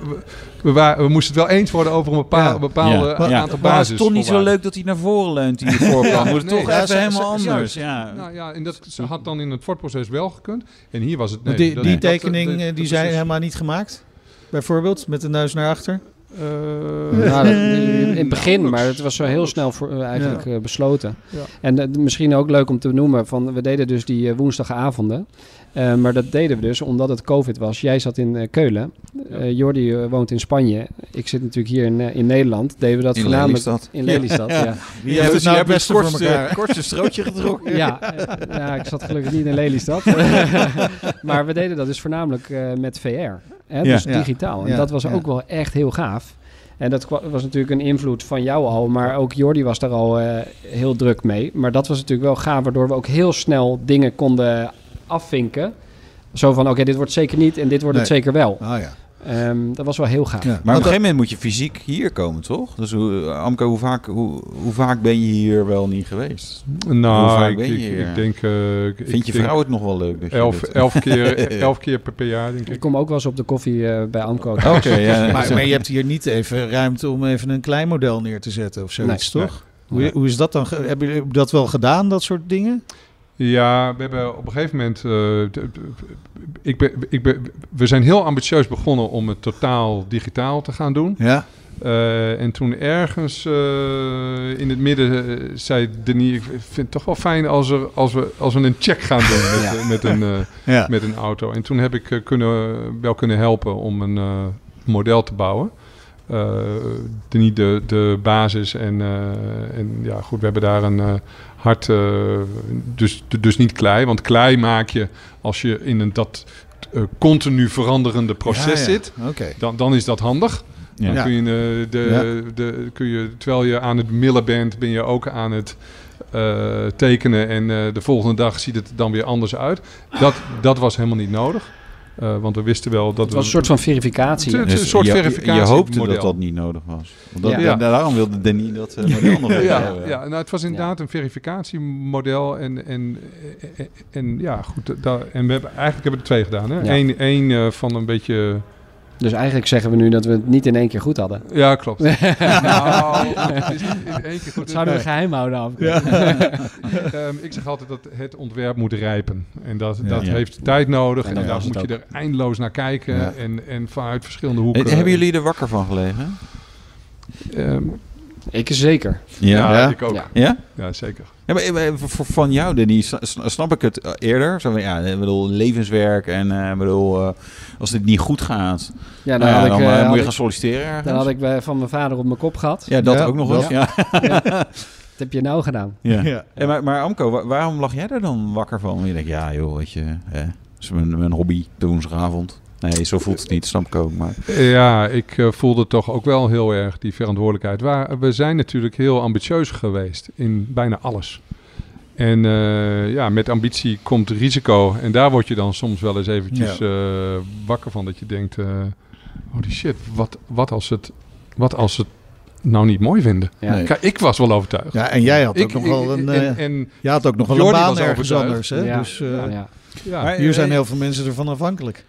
we, we, moesten het wel eens worden over een bepaal, Ja. bepaalde Ja. a- Ja. aantal Maar het basis. is toch niet zo leuk dat hij naar voren leunt in de *laughs* voorkant. Moet nee, toch ja, even ze- helemaal ze- anders. Ja. Nou ja, en dat ze had dan in het Ford-proces wel gekund. En hier was het. Nee, die dat- die tekening dat- dat die zijn helemaal niet gemaakt? Bijvoorbeeld, met de neus naar achter? Eh, Nou, dat- *laughs* in het begin, maar het was zo heel snel voor, eh, eigenlijk Ja. eh, besloten. Ja. En misschien ook leuk om te noemen, van, we deden dus die woensdagavonden. Eh, maar dat deden we dus omdat het COVID was. Jij zat in Keulen. Eh Jordi woont in Spanje. Ik zit natuurlijk hier in, in Nederland. Deden we dat In voornamelijk Lelystad. in Lelystad. Ja. Wie heeft het nou het beste voor kortste, elkaar? kortste strootje getrokken. Ja, ja, ik zat gelukkig niet in Lelystad. *laughs* *laughs* maar we deden dat dus voornamelijk eh, met VR. Hè, Ja. dus digitaal. En Ja, dat was ja. ook wel echt heel gaaf. En dat was natuurlijk een invloed van jou al. Maar ook Jordi was daar al eh, heel druk mee. Maar dat was natuurlijk wel gaaf. Waardoor we ook heel snel dingen konden afvinken. Zo van, oké, dit wordt zeker niet en dit wordt het zeker wel. Ah ja. Ehm, dat was wel heel gaaf. ja. Maar op een gegeven moment moet je fysiek hier komen, toch? Dus hoe, Amco, hoe vaak, hoe, hoe vaak ben je hier wel niet geweest? Nou, Hoe vaak ik, ben je ik, hier? ik denk. eh, ik- Vind je denk vrouw het nog wel leuk? Dat je Elf, elf, keer, *laughs* *laughs* elf keer per, per jaar, denk Ik ik. kom ook wel eens op de koffie eh, bij Amco. Oké, ja. Maar, maar je hebt hier niet even ruimte om even een klein model neer te zetten of zoiets, Nee. toch? Hoe, hoe is dat dan? Hebben jullie dat wel gedaan, dat soort dingen? Ja, we hebben op een gegeven moment. eh, ik ben, ik ben, we zijn heel ambitieus begonnen om het totaal digitaal te gaan doen. Ja. Eh, en toen ergens eh, in het midden zei Denis: Ik vind het toch wel fijn als, er, als, we, als we een check gaan doen *laughs* met, Ja. met, een, *laughs* Ja. met een auto. En toen heb ik kunnen, wel kunnen helpen om een model te bouwen. Eh, Denis de, de basis en, en ja, goed, we hebben daar een hard, eh, dus, dus niet klei. Want klei maak je als je in een dat eh, continu veranderende proces Ja, ja. zit. Dan, dan is dat handig. Ja. Dan kun je, eh, de, de, kun je, terwijl je aan het millen bent, ben je ook aan het tekenen. En de volgende dag ziet het dan weer anders uit. Dat, dat was helemaal niet nodig. Eh, want we wisten wel dat Het was een soort van verificatie. Het een soort Dus je, verificatie Je hoopte model. dat dat niet nodig was. Want dat, Ja. da- daarom wilde Danny dat eh, model nog *laughs* Ja, hebben. ja nou, het was inderdaad een verificatiemodel. En, en, en, en ja, goed. da- en we hebben, eigenlijk hebben we er twee gedaan. Hè? Ja. Eén één, eh, van een beetje... Dus eigenlijk zeggen we nu dat we het niet in één keer goed hadden. Ja, klopt. *laughs* nou, het is niet in één keer goed. Dat zouden we geheim houden af. *laughs* Ehm, ik zeg altijd dat het ontwerp moet rijpen. En dat, Ja. dat Ja. heeft tijd nodig. En daar moet je er eindeloos naar kijken. Ja. En, en vanuit verschillende hoeken. Hebben jullie er wakker van gelegen? Ehm, Ik ja, zeker. Ja. ik ook. Ja. Ja, Ja? zeker. Ja, maar eh, van jou, Danny, snap ik het eh, eerder. Zo van, ja, ik bedoel, levenswerk en eh, bedoel, eh, als dit niet goed gaat, Ja, dan, ja, had ik, dan eh, eh, had moet je gaan solliciteren ergens. dan had ik bij- van mijn vader op mijn kop gehad. Ja, dat Ja, ook nog dat. eens. Ja. Wat *laughs* heb je nou gedaan? Ja. Ja. Eh, maar, maar Amco, wa- waarom lag jij er dan wakker van? Je denkt, ja joh, weet je, hè, dat is mijn, mijn hobby, de woensdagavond. Nee, zo voelt het niet, snap ik ook. Maar Ja, ik eh, voelde toch ook wel heel erg die verantwoordelijkheid. Waar, we zijn natuurlijk heel ambitieus geweest in bijna alles. En eh, ja, met ambitie komt risico. En daar word je dan soms wel eens eventjes eh, wakker van. Dat je denkt, eh holy shit, wat, wat, als het, wat als ze het nou niet mooi vinden? Ja. Nee. Kijk, ik was wel overtuigd. Ja, en jij had ook Ik- nog ik- wel een, en, en, je had ook nog wel een baan ergens overtuigd. anders. Hè? Ja. Dus eh, Ja, ja. ja, Maar, hier zijn heel veel mensen ervan afhankelijk.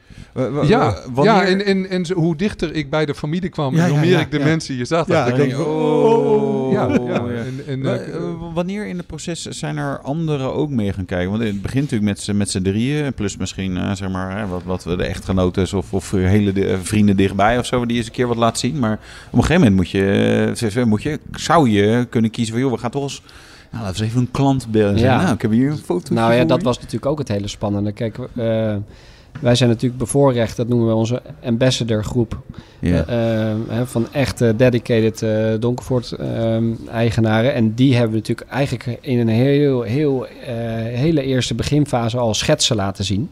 Wa- ja, wanneer- ja en, en, en hoe dichter ik bij de familie kwam, Ja, en hoe ja, meer ja, ik de ja. mensen hier zag, Ja, ik, dan denk, je, oh, ja. En, en, eh, eh, wanneer in het proces zijn er anderen ook mee gaan kijken? Want het begint natuurlijk met, z'n- met z'n drieën, plus misschien eh, zeg maar, wat, wat we de echtgenoten of, of hele eh, vrienden dichtbij of zo, die eens een keer wat laten zien. Maar op een gegeven moment moet je, eh, moet je zou je kunnen kiezen van, joh, we gaan toch eens, nou, laten we eens even een klant bellen. En Ja. Nou, ik heb hier een foto. Nou ja, dat was natuurlijk ook het hele spannende. Kijk, eh, wij zijn natuurlijk bevoorrecht, dat noemen we onze ambassador groep. Ja. Eh, eh, hè, van echte dedicated eh Donkervoort eh, eigenaren. En die hebben we natuurlijk eigenlijk in een heel, heel, eh, hele eerste beginfase al schetsen laten zien.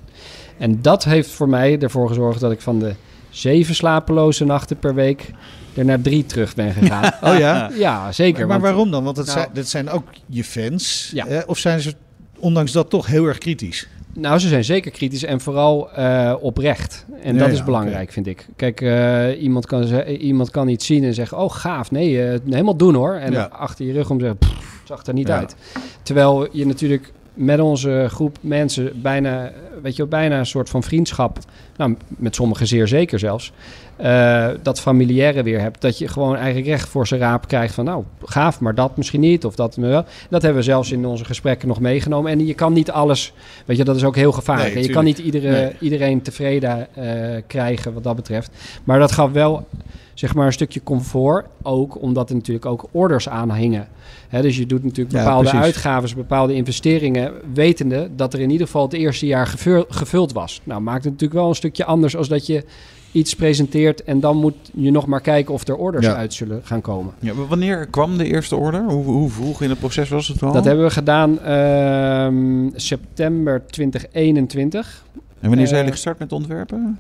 En dat heeft voor mij ervoor gezorgd dat ik van de zeven slapeloze nachten per week er naar drie terug ben gegaan. *laughs* Oh ja? ja, zeker. maar want- waarom dan? Want het Nou- zijn, dit zijn ook je fans. Ja. Of zijn ze ondanks dat toch heel erg kritisch? Nou, ze zijn zeker kritisch en vooral eh, oprecht. En Ja, dat ja, is belangrijk, vind ik. Kijk, eh, iemand, kan ze- iemand kan iets zien en zeggen... oh, gaaf, nee, eh, helemaal doen hoor. En Ja. achter je rug om zeggen... "Pff, het zag er niet uit. Terwijl je natuurlijk met onze groep mensen bijna... weet je, bijna een soort van vriendschap... nou, met sommigen zeer zeker zelfs... eh, dat familiaire weer hebt. Dat je gewoon eigenlijk recht voor zijn raap krijgt van... nou, gaaf, maar dat misschien niet. Of dat wel. Dat hebben we zelfs in onze gesprekken nog meegenomen. En je kan niet alles... Weet je, dat is ook heel gevaarlijk. Nee, je kan niet tuurlijk. iedere, Nee. iedereen tevreden eh, krijgen wat dat betreft. Maar dat gaf wel zeg maar een stukje comfort. Ook omdat er natuurlijk ook orders aan hingen. Hè, dus je doet natuurlijk bepaalde uitgaven, bepaalde investeringen, wetende dat er in ieder geval het eerste jaar gevul- gevuld was. Nou, maakt het natuurlijk wel een stukje anders als dat je iets presenteert en dan moet je nog maar kijken of er orders Ja. uit zullen gaan komen. Ja, maar wanneer kwam de eerste order? Hoe, hoe vroeg in het proces was het al? Dat hebben we gedaan ehm, september 2021. En wanneer zijn eh, jullie gestart met ontwerpen?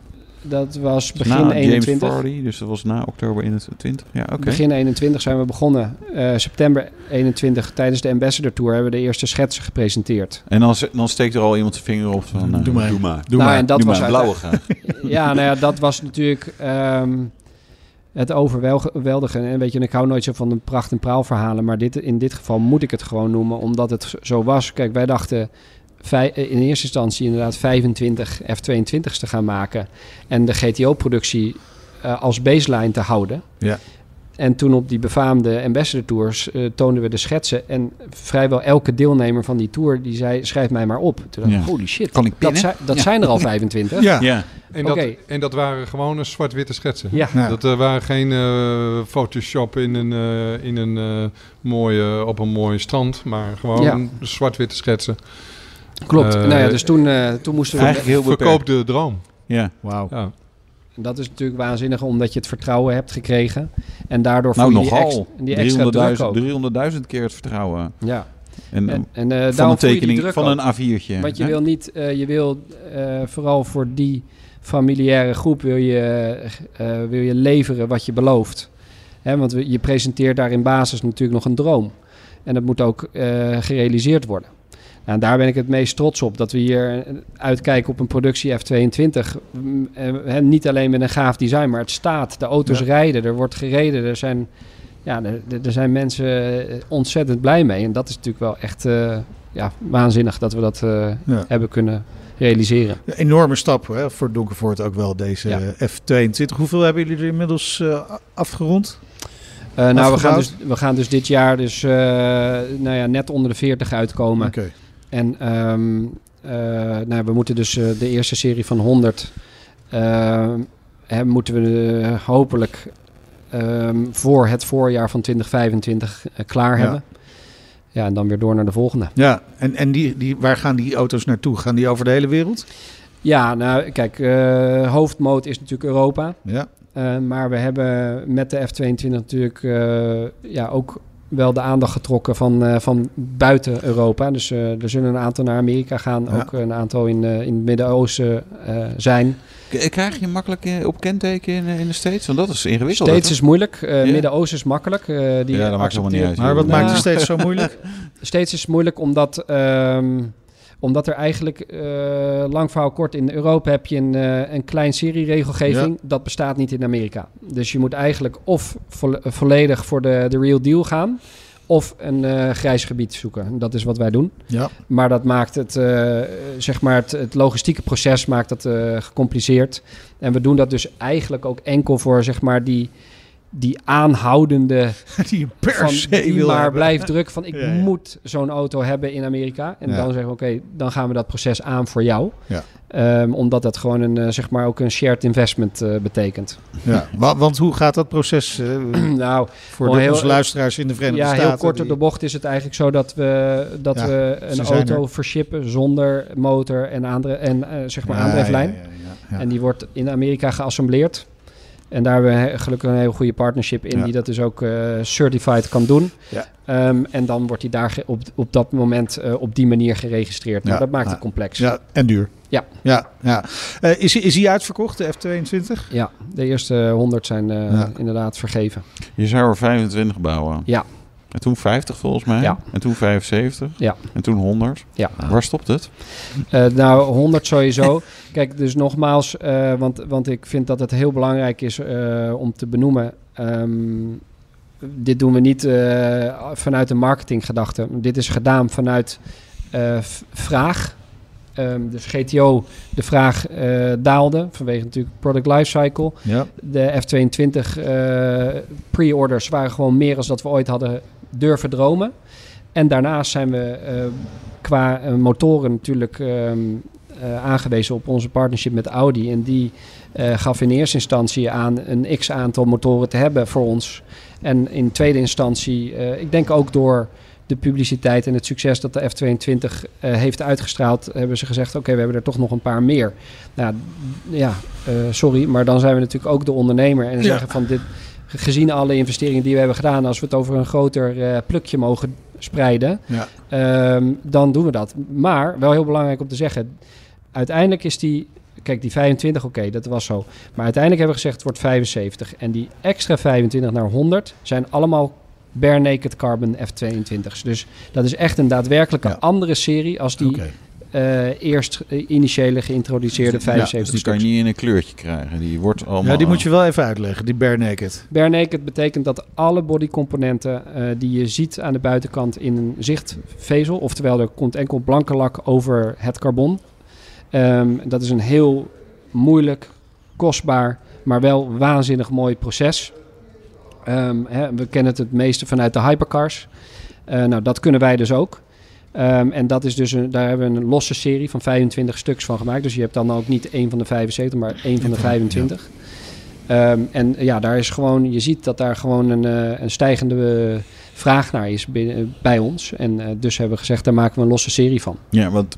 Dat was begin na 21. James Vardy, dus dat was na oktober 21. Ja, oké. Begin 21 zijn we begonnen. Eh, september 21 tijdens de Ambassador Tour hebben we de eerste schetsen gepresenteerd. En dan, dan steekt er al iemand zijn vinger op van... eh, Doe maar. Doe maar. Doe nou, maar. en dat Doe was maar, blauwe graag. *laughs* ja, nou ja, dat was natuurlijk ehm, het overweldigen. En weet je, en ik hou nooit zo van de pracht- en praalverhalen. Maar dit, in dit geval moet ik het gewoon noemen, omdat het zo was. Kijk, wij dachten in eerste instantie inderdaad 25 F-22's te gaan maken. En de GTO-productie eh, als baseline te houden. Ja. En toen op die befaamde Ambassador Tours eh, toonden we de schetsen. En vrijwel elke deelnemer van die tour die zei: schrijf mij maar op. Toen dacht ik: Ja. holy shit, Kan ik dat, pinnen? zijn- dat Ja. zijn er al 25. Ja. Ja. En dat, Oké. en dat waren gewone zwart-witte schetsen. Ja. Ja. Dat eh, waren geen eh, Photoshop in een, eh, in een, eh, mooie, op een mooi strand, maar gewoon Ja. zwart-witte schetsen. Klopt. Eh, nou ja, dus toen, eh, toen moesten we... Eigenlijk heel. Verkoop de droom. Ja. Wauw. Ja. Dat is natuurlijk waanzinnig, omdat je het vertrouwen hebt gekregen. En daardoor Nou, voel je die, nogal. ex- die extra druk 300.000 ook. 300.000 keer het vertrouwen. Ja. En, En, en eh, van een tekening druk van ook. een A4'tje. Want je hè? wil niet, eh, je wil eh, vooral voor die familiaire groep wil je, eh, wil je leveren wat je belooft. Hè, want we- je presenteert daar in basis natuurlijk nog een droom. En dat moet ook eh, gerealiseerd worden. Nou, en daar ben ik het meest trots op. Dat we hier uitkijken op een productie F22. Mm, eh, niet alleen met een gaaf design, maar het staat. De auto's Ja. rijden, er wordt gereden. Er zijn, ja, er, er- zijn mensen eh, ontzettend blij mee. En dat is natuurlijk wel echt eh, ja, waanzinnig dat we dat eh, Ja. hebben kunnen realiseren. Een enorme stap hè, voor Donkervoort ook wel, deze Ja. eh, F22. Hoeveel hebben jullie er inmiddels eh, afgerond? Eh, nou, we gaan, dus, we gaan dus dit jaar dus, eh, nou ja, net onder de 40 uitkomen. Oké. En ehm, eh, nou, we moeten dus eh, de eerste serie van 100 ehm, hè, moeten we eh, hopelijk ehm, voor het voorjaar van 2025 eh, klaar Ja. hebben. Ja, en dan weer door naar de volgende. Ja, en, en die, die, waar gaan die auto's naartoe? Gaan die over de hele wereld? Ja, nou kijk, eh hoofdmoot is natuurlijk Europa. Ja. Eh, maar we hebben met de F22 natuurlijk eh, ja, ook wel de aandacht getrokken van, eh, van buiten Europa. Dus eh, er zullen een aantal naar Amerika gaan, Ja. ook een aantal in, eh, in het Midden-Oosten eh, zijn. Krijg je makkelijk op kenteken in, in de States? Want dat is ingewikkeld. Steeds is moeilijk, eh, Ja. Midden-Oosten is makkelijk. eh, die Ja, dat maakt helemaal niet uit. Maar wat Nou, maakt het steeds zo moeilijk? *laughs* Steeds is het moeilijk omdat, ehm, omdat er eigenlijk, eh, lang verhaal kort, in Europa heb je een, eh, een klein serieregelgeving. Dat bestaat niet in Amerika. Dus je moet eigenlijk of vo- volledig voor de, de real deal gaan, of een eh, grijs gebied zoeken. Dat is wat wij doen. Ja. Maar dat maakt het, eh, zeg maar het, het logistieke proces maakt dat eh, gecompliceerd. En we doen dat dus eigenlijk ook enkel voor zeg maar die, die aanhoudende *laughs* die per van se die wil maar hebben. blijft druk van *laughs* ik Ja, ja. moet zo'n auto hebben in Amerika. En Ja. dan zeggen we oké, dan gaan we dat proces aan voor jou. Ja. Ehm, omdat dat gewoon een, eh, zeg maar ook een shared investment eh, betekent. Ja, *laughs* wa- want hoe gaat dat proces eh, *clears throat* nou, voor de, heel- onze luisteraars in de Verenigde ja, Staten? heel kort op de bocht is het eigenlijk zo dat we, dat Ja, we een auto er. vershippen zonder motor en, aandre en zeg maar Ja, aandrijflijn. ja, ja, ja, ja. En die wordt in Amerika geassembleerd. En daar hebben we gelukkig een hele goede partnership in Ja. die dat dus ook eh, certified kan doen. Ja. Ehm, en dan wordt die daar op, op dat moment eh, op die manier geregistreerd. Nou, dat maakt Ja. het complex. Ja, en duur. Ja. ja, ja. Eh, is, is die uitverkocht, de F22? Ja, de eerste 100 zijn eh, Ja. inderdaad vergeven. Je zou er 25 bouwen. Ja. En toen 50 volgens mij. Ja. En toen 75. Ja. En toen 100. Ja. Waar stopt het? Eh, nou, 100 sowieso. *laughs* Kijk, dus nogmaals, eh, want, want ik vind dat het heel belangrijk is eh, om te benoemen. ehm, dit doen we niet vanuit een marketinggedachte. Dit is gedaan vanuit vraag. Ehm, dus GTO, de vraag daalde vanwege natuurlijk product lifecycle. Ja. De F22 eh, pre-orders waren gewoon meer dan dat we ooit hadden durven dromen. En daarnaast zijn we eh, qua eh, motoren natuurlijk ehm, eh, aangewezen op onze partnership met Audi. En die gaf in eerste instantie aan een x aantal motoren te hebben voor ons. En in tweede instantie, ik denk ook door de publiciteit en het succes dat de F22 eh, heeft uitgestraald, hebben ze gezegd: Oké, we hebben er toch nog een paar meer. Nou ja, sorry, maar dan zijn we natuurlijk ook de ondernemer en Ja. zeggen van dit. Gezien alle investeringen die we hebben gedaan, als we het over een groter eh, plukje mogen spreiden, Ja. Ehm, dan doen we dat. Maar wel heel belangrijk om te zeggen, uiteindelijk is die, kijk die 25, oké, dat was zo. Maar uiteindelijk hebben we gezegd het wordt 75. En die extra 25 naar 100 zijn allemaal bare naked carbon F22's. Dus dat is echt een daadwerkelijke Ja. andere serie als die. Eh, eerst initiële geïntroduceerde Dus 75 die kan je niet in een kleurtje krijgen. Die wordt allemaal... ja, die moet je wel even uitleggen, die bare naked. Bare naked betekent dat alle bodycomponenten eh, die je ziet aan de buitenkant in een zichtvezel, oftewel er komt enkel blanke lak over het carbon. Ehm, dat is een heel moeilijk, kostbaar, maar wel waanzinnig mooi proces. Ehm, hè, we kennen het het meeste vanuit de hypercars. Eh, nou, dat kunnen wij dus ook. Ehm, en dat is dus een, daar hebben we een losse serie van 25 stuks van gemaakt. Dus je hebt dan ook niet één van de 75, maar één van de 25. Ehm, en ja, daar is gewoon, je ziet dat daar gewoon een, eh, een stijgende eh, vraag naar is binnen, bij ons. En eh, dus hebben we gezegd, daar maken we een losse serie van. Ja, want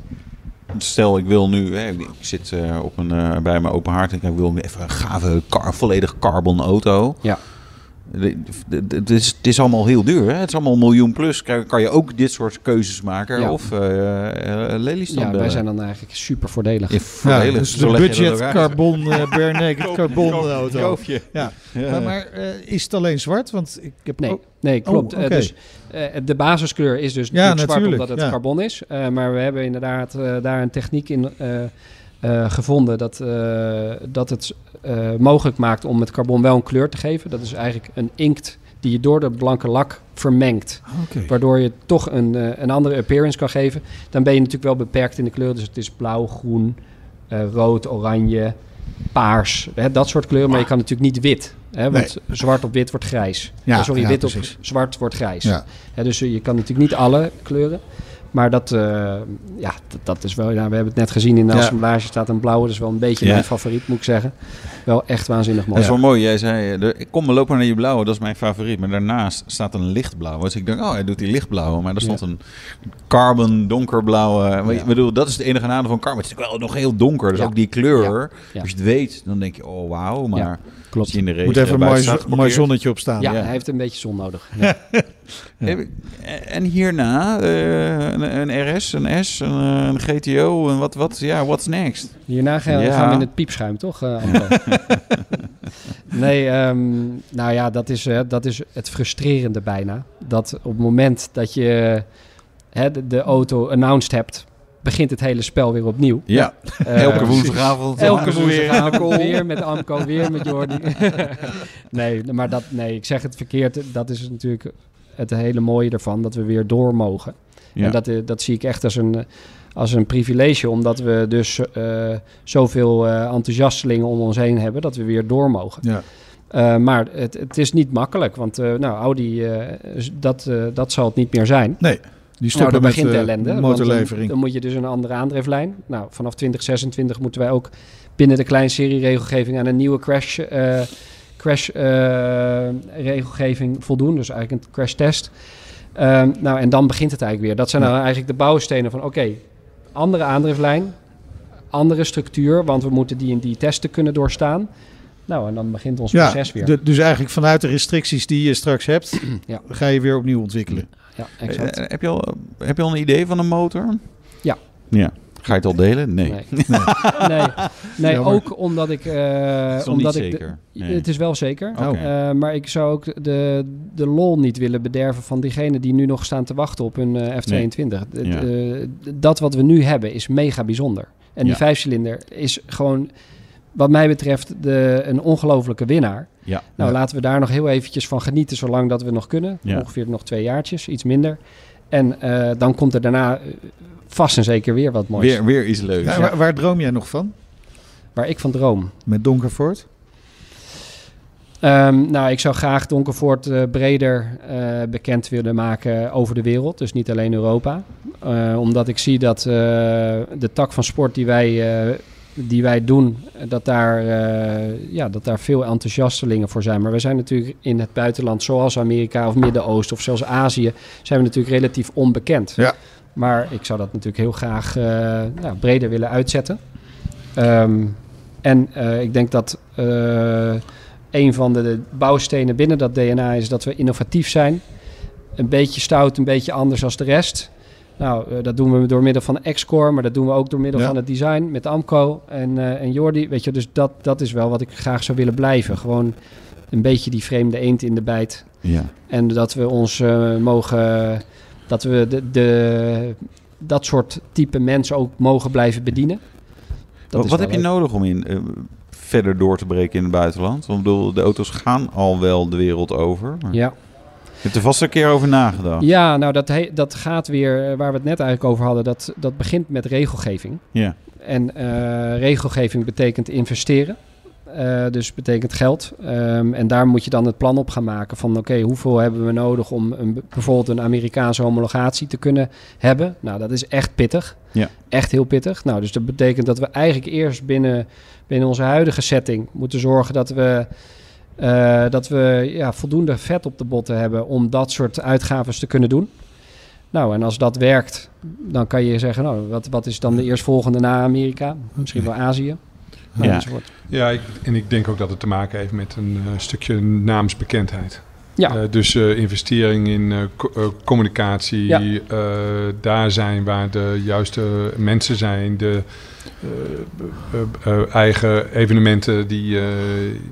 stel ik wil nu, hè, ik zit eh, op een, eh, bij mijn open haard en ik wil even een gave, car, volledig carbon auto. Ja. Het is, het is allemaal heel duur. Hè? Het is allemaal een miljoen plus. Kan, kan je ook dit soort keuzes maken? Ja. Of eh eh Lelystad Ja, wij bellen? zijn dan eigenlijk super voordelig. Ja, voordelig. Ja, dus Zo de budget carbon, eh *laughs* bare naked carbon auto. Koop je. Ja. Ja. Maar, maar eh, is het alleen zwart? Want ik heb Nee, ook- nee klopt. Oh, Eh, oké. dus, eh, de basiskleur is dus Ja, natuurlijk zwart omdat het ja. carbon is. Eh, maar we hebben inderdaad eh, daar een techniek in eh, gevonden dat, eh, dat het eh, mogelijk maakt om het carbon wel een kleur te geven. Dat is eigenlijk een inkt die je door de blanke lak vermengt. Oké. Waardoor je toch een, een andere appearance kan geven. Dan ben je natuurlijk wel beperkt in de kleur. Dus het is blauw, groen, rood, oranje, paars. Hè, dat soort kleuren. Maar je kan natuurlijk niet wit. Hè, want zwart op wit wordt grijs. Ja, sorry, ja, wit precies. op zwart wordt grijs. Ja. Hè, dus je kan natuurlijk niet alle kleuren. Maar dat, eh, ja, dat, dat is wel... Ja, we hebben het net gezien in de Ja. assemblage staat een blauwe. Dat is wel een beetje Ja. mijn favoriet, moet ik zeggen. Wel echt waanzinnig mooi. Dat is wel mooi. Jij zei, eh, de- ik kom, we lopen naar je blauwe, dat is mijn favoriet. Maar daarnaast staat een lichtblauwe. Dus ik denk, oh, hij doet die lichtblauwe. Maar er stond een carbon donkerblauwe. Ik bedoel, dat is het enige nadeel van carbon. Het is wel nog heel donker. Dus ook die kleur. Als je het weet, dan denk je, oh wauw. Maar Klopt. je in de regen moet even een mooi, zo- zonnetje op staan. Ja, Ja. hij heeft een beetje zon nodig. Ja. Ik- *laughs* En hierna eh, een, een RS, een S, een, eh, een GTO. En wat, wat, ja, what's next? Hierna gaan, Ja. gaan we in het piepschuim, toch? eh, *laughs* nee, ehm, nou ja, dat is, eh, dat is het frustrerende bijna. Dat op het moment dat je hè, de, de auto announced hebt, begint het hele spel weer opnieuw. Ja, Eh, elke woensdagavond. Elke weer in de woensdagavond *laughs* weer met Amco, weer met Jordi. *laughs* nee, maar dat, nee, ik zeg het verkeerd. Dat is natuurlijk het hele mooie ervan, dat we weer door mogen. Ja. En dat, eh, dat zie ik echt als een, eh, als een privilege, omdat we dus eh, zoveel eh enthousiastelingen om ons heen hebben, dat we weer door mogen. Ja. Eh, maar het, het is niet makkelijk, want eh, nou, Audi, eh, dat, eh, dat zal het niet meer zijn. Nee, die Nou, stoppen dan met begint de de ellende. want motorlevering. Dan, dan moet je dus een andere aandrijflijn. Nou, vanaf 2026 moeten wij ook binnen de kleinserie regelgeving aan een nieuwe crash, eh, crash eh, regelgeving voldoen. Dus eigenlijk een crash test. Ehm, nou, en dan begint het eigenlijk weer. Dat zijn Ja. nou eigenlijk de bouwstenen van oké, andere aandrijflijn, andere structuur, want we moeten die en die testen kunnen doorstaan. Nou, en dan begint ons ja, proces weer. de- dus eigenlijk vanuit de restricties die je straks hebt, Ja. ga je weer opnieuw ontwikkelen. Ja, exact. Eh, heb, je al, heb je al een idee van een motor? Ja. Ja. Ga je het al delen? Nee. Nee, *laughs* nee, nee ook omdat ik... eh, Dat is nog omdat niet ik de- zeker. Nee. Het is wel zeker. Eh, maar ik zou ook de, de lol niet willen bederven van diegenen die nu nog staan te wachten op hun eh, F22. D- Ja. eh, dat wat we nu hebben is mega bijzonder. En die Ja. vijfcilinder is gewoon, wat mij betreft, de, een ongelofelijke winnaar. Ja. Nou, Ja. laten we daar nog heel eventjes van genieten, zolang dat we nog kunnen. Ja. Ongeveer nog twee jaartjes, iets minder. En eh, dan komt er daarna eh, vast en zeker weer wat moois. Weer, weer iets leuks. Ja, waar, waar droom jij nog van? Waar ik van droom. Met Donkervoort? Ehm, nou, ik zou graag Donkervoort eh, breder eh, bekend willen maken over de wereld. Dus niet alleen Europa. Eh, omdat ik zie dat eh, de tak van sport die wij, eh, die wij doen, dat daar, eh, ja, dat daar veel enthousiastelingen voor zijn. Maar we zijn natuurlijk in het buitenland, zoals Amerika of Midden-Oosten of zelfs Azië, zijn we natuurlijk relatief onbekend. Ja. Maar ik zou dat natuurlijk heel graag eh, nou, breder willen uitzetten. Ehm, en eh, ik denk dat een van de, de bouwstenen binnen dat DNA is dat we innovatief zijn. Een beetje stout, een beetje anders als de rest. Nou, eh, dat doen we door middel van X-Core, maar dat doen we ook door middel Ja. van het design met Amco en, eh en Jordi. Weet je, dus dat, dat is wel wat ik graag zou willen blijven. Gewoon een beetje die vreemde eend in de bijt. Ja. En dat we ons eh, mogen, dat we de, de, dat soort type mensen ook mogen blijven bedienen. Dat is wat wel heb je nodig om in, verder door te breken in het buitenland? Want ik bedoel, de auto's gaan al wel de wereld over. Maar Ja. Je hebt er vast een keer over nagedacht. Ja, nou dat, he- dat gaat weer eh, waar we het net eigenlijk over hadden. Dat, dat begint met regelgeving. Ja. En eh, regelgeving betekent investeren. Eh, dus betekent geld. Ehm, en daar moet je dan het plan op gaan maken van oké, hoeveel hebben we nodig om een, bijvoorbeeld een Amerikaanse homologatie te kunnen hebben. Nou, dat is echt pittig. Ja. Echt heel pittig. Nou, dus dat betekent dat we eigenlijk eerst binnen, binnen onze huidige setting moeten zorgen dat we, eh, dat we ja, voldoende vet op de botten hebben om dat soort uitgaves te kunnen doen. Nou, en als dat werkt, dan kan je zeggen, nou, wat, wat is dan de eerstvolgende na Amerika? Misschien wel Azië. Ja. enzovoort. Ja, ik, en ik denk ook dat het te maken heeft met een eh, stukje naamsbekendheid. Ja. Eh, dus eh, investering in eh, co- eh, communicatie, Ja. eh, daar zijn waar de juiste mensen zijn, de eh, eh, eh, eigen evenementen die, eh,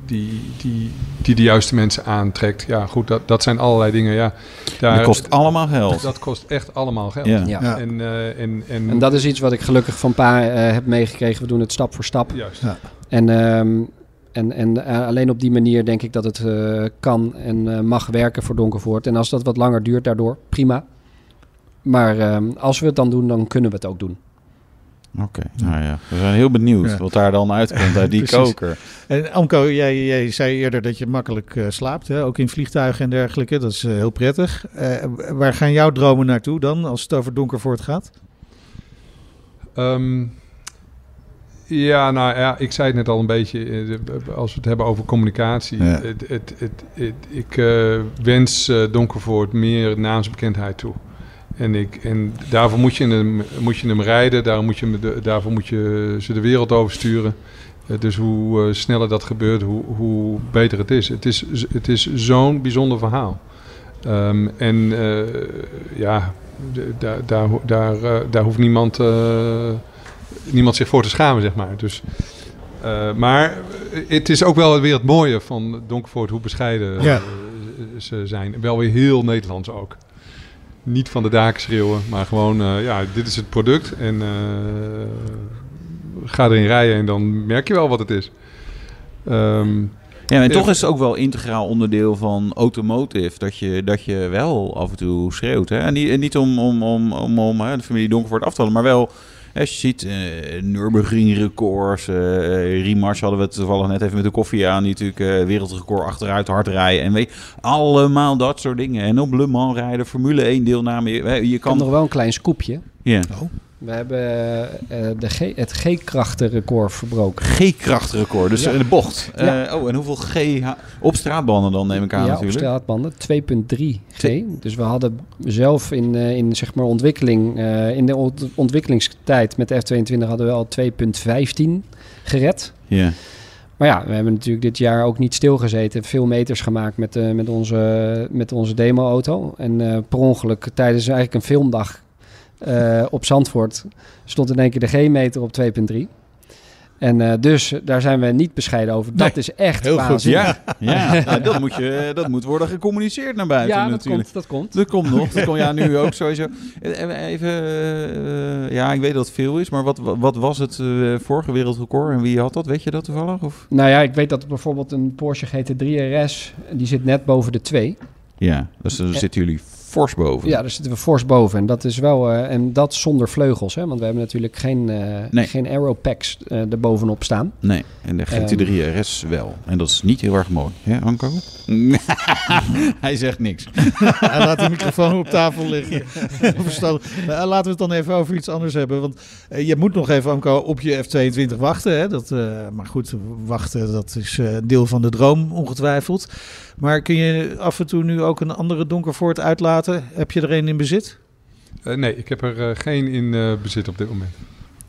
die, die, die de juiste mensen aantrekt. Ja, goed, dat, dat zijn allerlei dingen. Ja, daar, Dat kost allemaal geld. dat kost echt allemaal geld. Ja. En, eh, en, en, En dat is iets wat ik gelukkig van pa eh, heb meegekregen. We doen het stap voor stap. juist. Ja. En, ehm, en, en eh, alleen op die manier denk ik dat het eh, kan en eh, mag werken voor Donkervoort. En als dat wat langer duurt daardoor, prima. Maar ehm, als we het dan doen, dan kunnen we het ook doen. Oké, nou ja. We zijn heel benieuwd Ja. wat daar dan uitkomt uit *laughs* die koker. En Amco, jij, jij zei eerder dat je makkelijk eh, slaapt, hè? ook in vliegtuigen en dergelijke. Dat is heel prettig. Eh, waar gaan jouw dromen naartoe dan, als het over Donkervoort gaat? Ehm, ja, nou ja, ik zei het net al een beetje, eh, de- als we het hebben over communicatie. Ja. Het, het, het, ik eh, wens eh, Donkervoort meer naamsbekendheid toe. En, ik, en daarvoor moet je, hem, moet je hem rijden, daarom moet je, de- daarvoor moet je ze de wereld oversturen. Eh, dus hoe eh, sneller dat gebeurt, hoe, hoe beter het is. Het is, het is zo'n bijzonder verhaal. Ehm, en eh, ja, daar, daar, daar, eh, daar hoeft niemand, eh, niemand zich voor te schamen, zeg maar. Dus, eh, maar het is ook wel weer het mooie van Donkervoort, hoe bescheiden Ja. eh, ze zijn. Wel weer heel Nederlands ook. Niet van de daken schreeuwen, maar gewoon, eh, ja, dit is het product. En eh, ga erin rijden en dan merk je wel wat het is. Ehm, Ja, en toch is het ook wel integraal onderdeel van automotive dat je, dat je wel af en toe schreeuwt. Hè? En niet, en niet om, om, om, om, om hè, de familie Donkervoort af te halen, maar wel, als je ziet, eh Nürburgring records, eh Remarch hadden we het toevallig net even met de koffie aan, die natuurlijk eh, wereldrecord achteruit hard rijden. En weet allemaal dat soort dingen. En op Le Mans rijden, Formule 1 deelname. Je, hè, je kan... nog wel een klein scoopje. Ja. We hebben eh, de G, het G-krachtenrecord verbroken. G-krachtrecord, dus Ja. in de bocht. Ja. Eh, oh, en hoeveel G op straatbanden dan, neem ik aan ja, op natuurlijk. straatbanden. 2.3 G. Dus we hadden zelf in, eh, in zeg maar ontwikkeling, in de ont- ontwikkelingstijd met de F22 hadden we al 2.15 gered. Ja. Maar ja, we hebben natuurlijk dit jaar ook niet stilgezeten. Veel meters gemaakt met, eh, met, onze, met onze demo-auto. En per ongeluk tijdens eigenlijk een filmdag eh, op Zandvoort stond in één keer de G-meter op 2.3. En eh, dus daar zijn we niet bescheiden over. Dat Nee, is echt heel goed. Ja, ja. Nou, dat, moet je, dat moet worden gecommuniceerd naar buiten Ja, dat natuurlijk. komt, dat komt. Dat komt nog. Dat komt ja nu *laughs* ook sowieso. Even, eh, ja, ik weet dat het veel is, maar wat, wat was het eh, vorige wereldrecord en wie had dat? Weet je dat toevallig? Of? Nou ja, ik weet dat bijvoorbeeld een Porsche GT3 RS, die zit net boven de 2. Ja, dus daar zitten jullie fors boven. Ja, daar zitten we fors boven. En dat is wel, eh, en dat zonder vleugels, hè? want we hebben natuurlijk geen, eh Nee. geen aeropacks eh erbovenop staan. Nee, en de GT3 RS wel. En dat is niet heel erg mooi. Hè, Anko? *laughs* *laughs* Hij zegt niks. *laughs* Hij laat de microfoon op tafel liggen. Verstandig. Nou, laten we het dan even over iets anders hebben. Want je moet nog even Amco, op je F22 wachten. Hè? Dat, eh, maar goed, wachten dat is eh, deel van de droom ongetwijfeld. Maar kun je af en toe nu ook een andere Donkervoort uitlaten? Heb je er een in bezit? eh, nee, ik heb er eh, geen in eh, bezit op dit moment.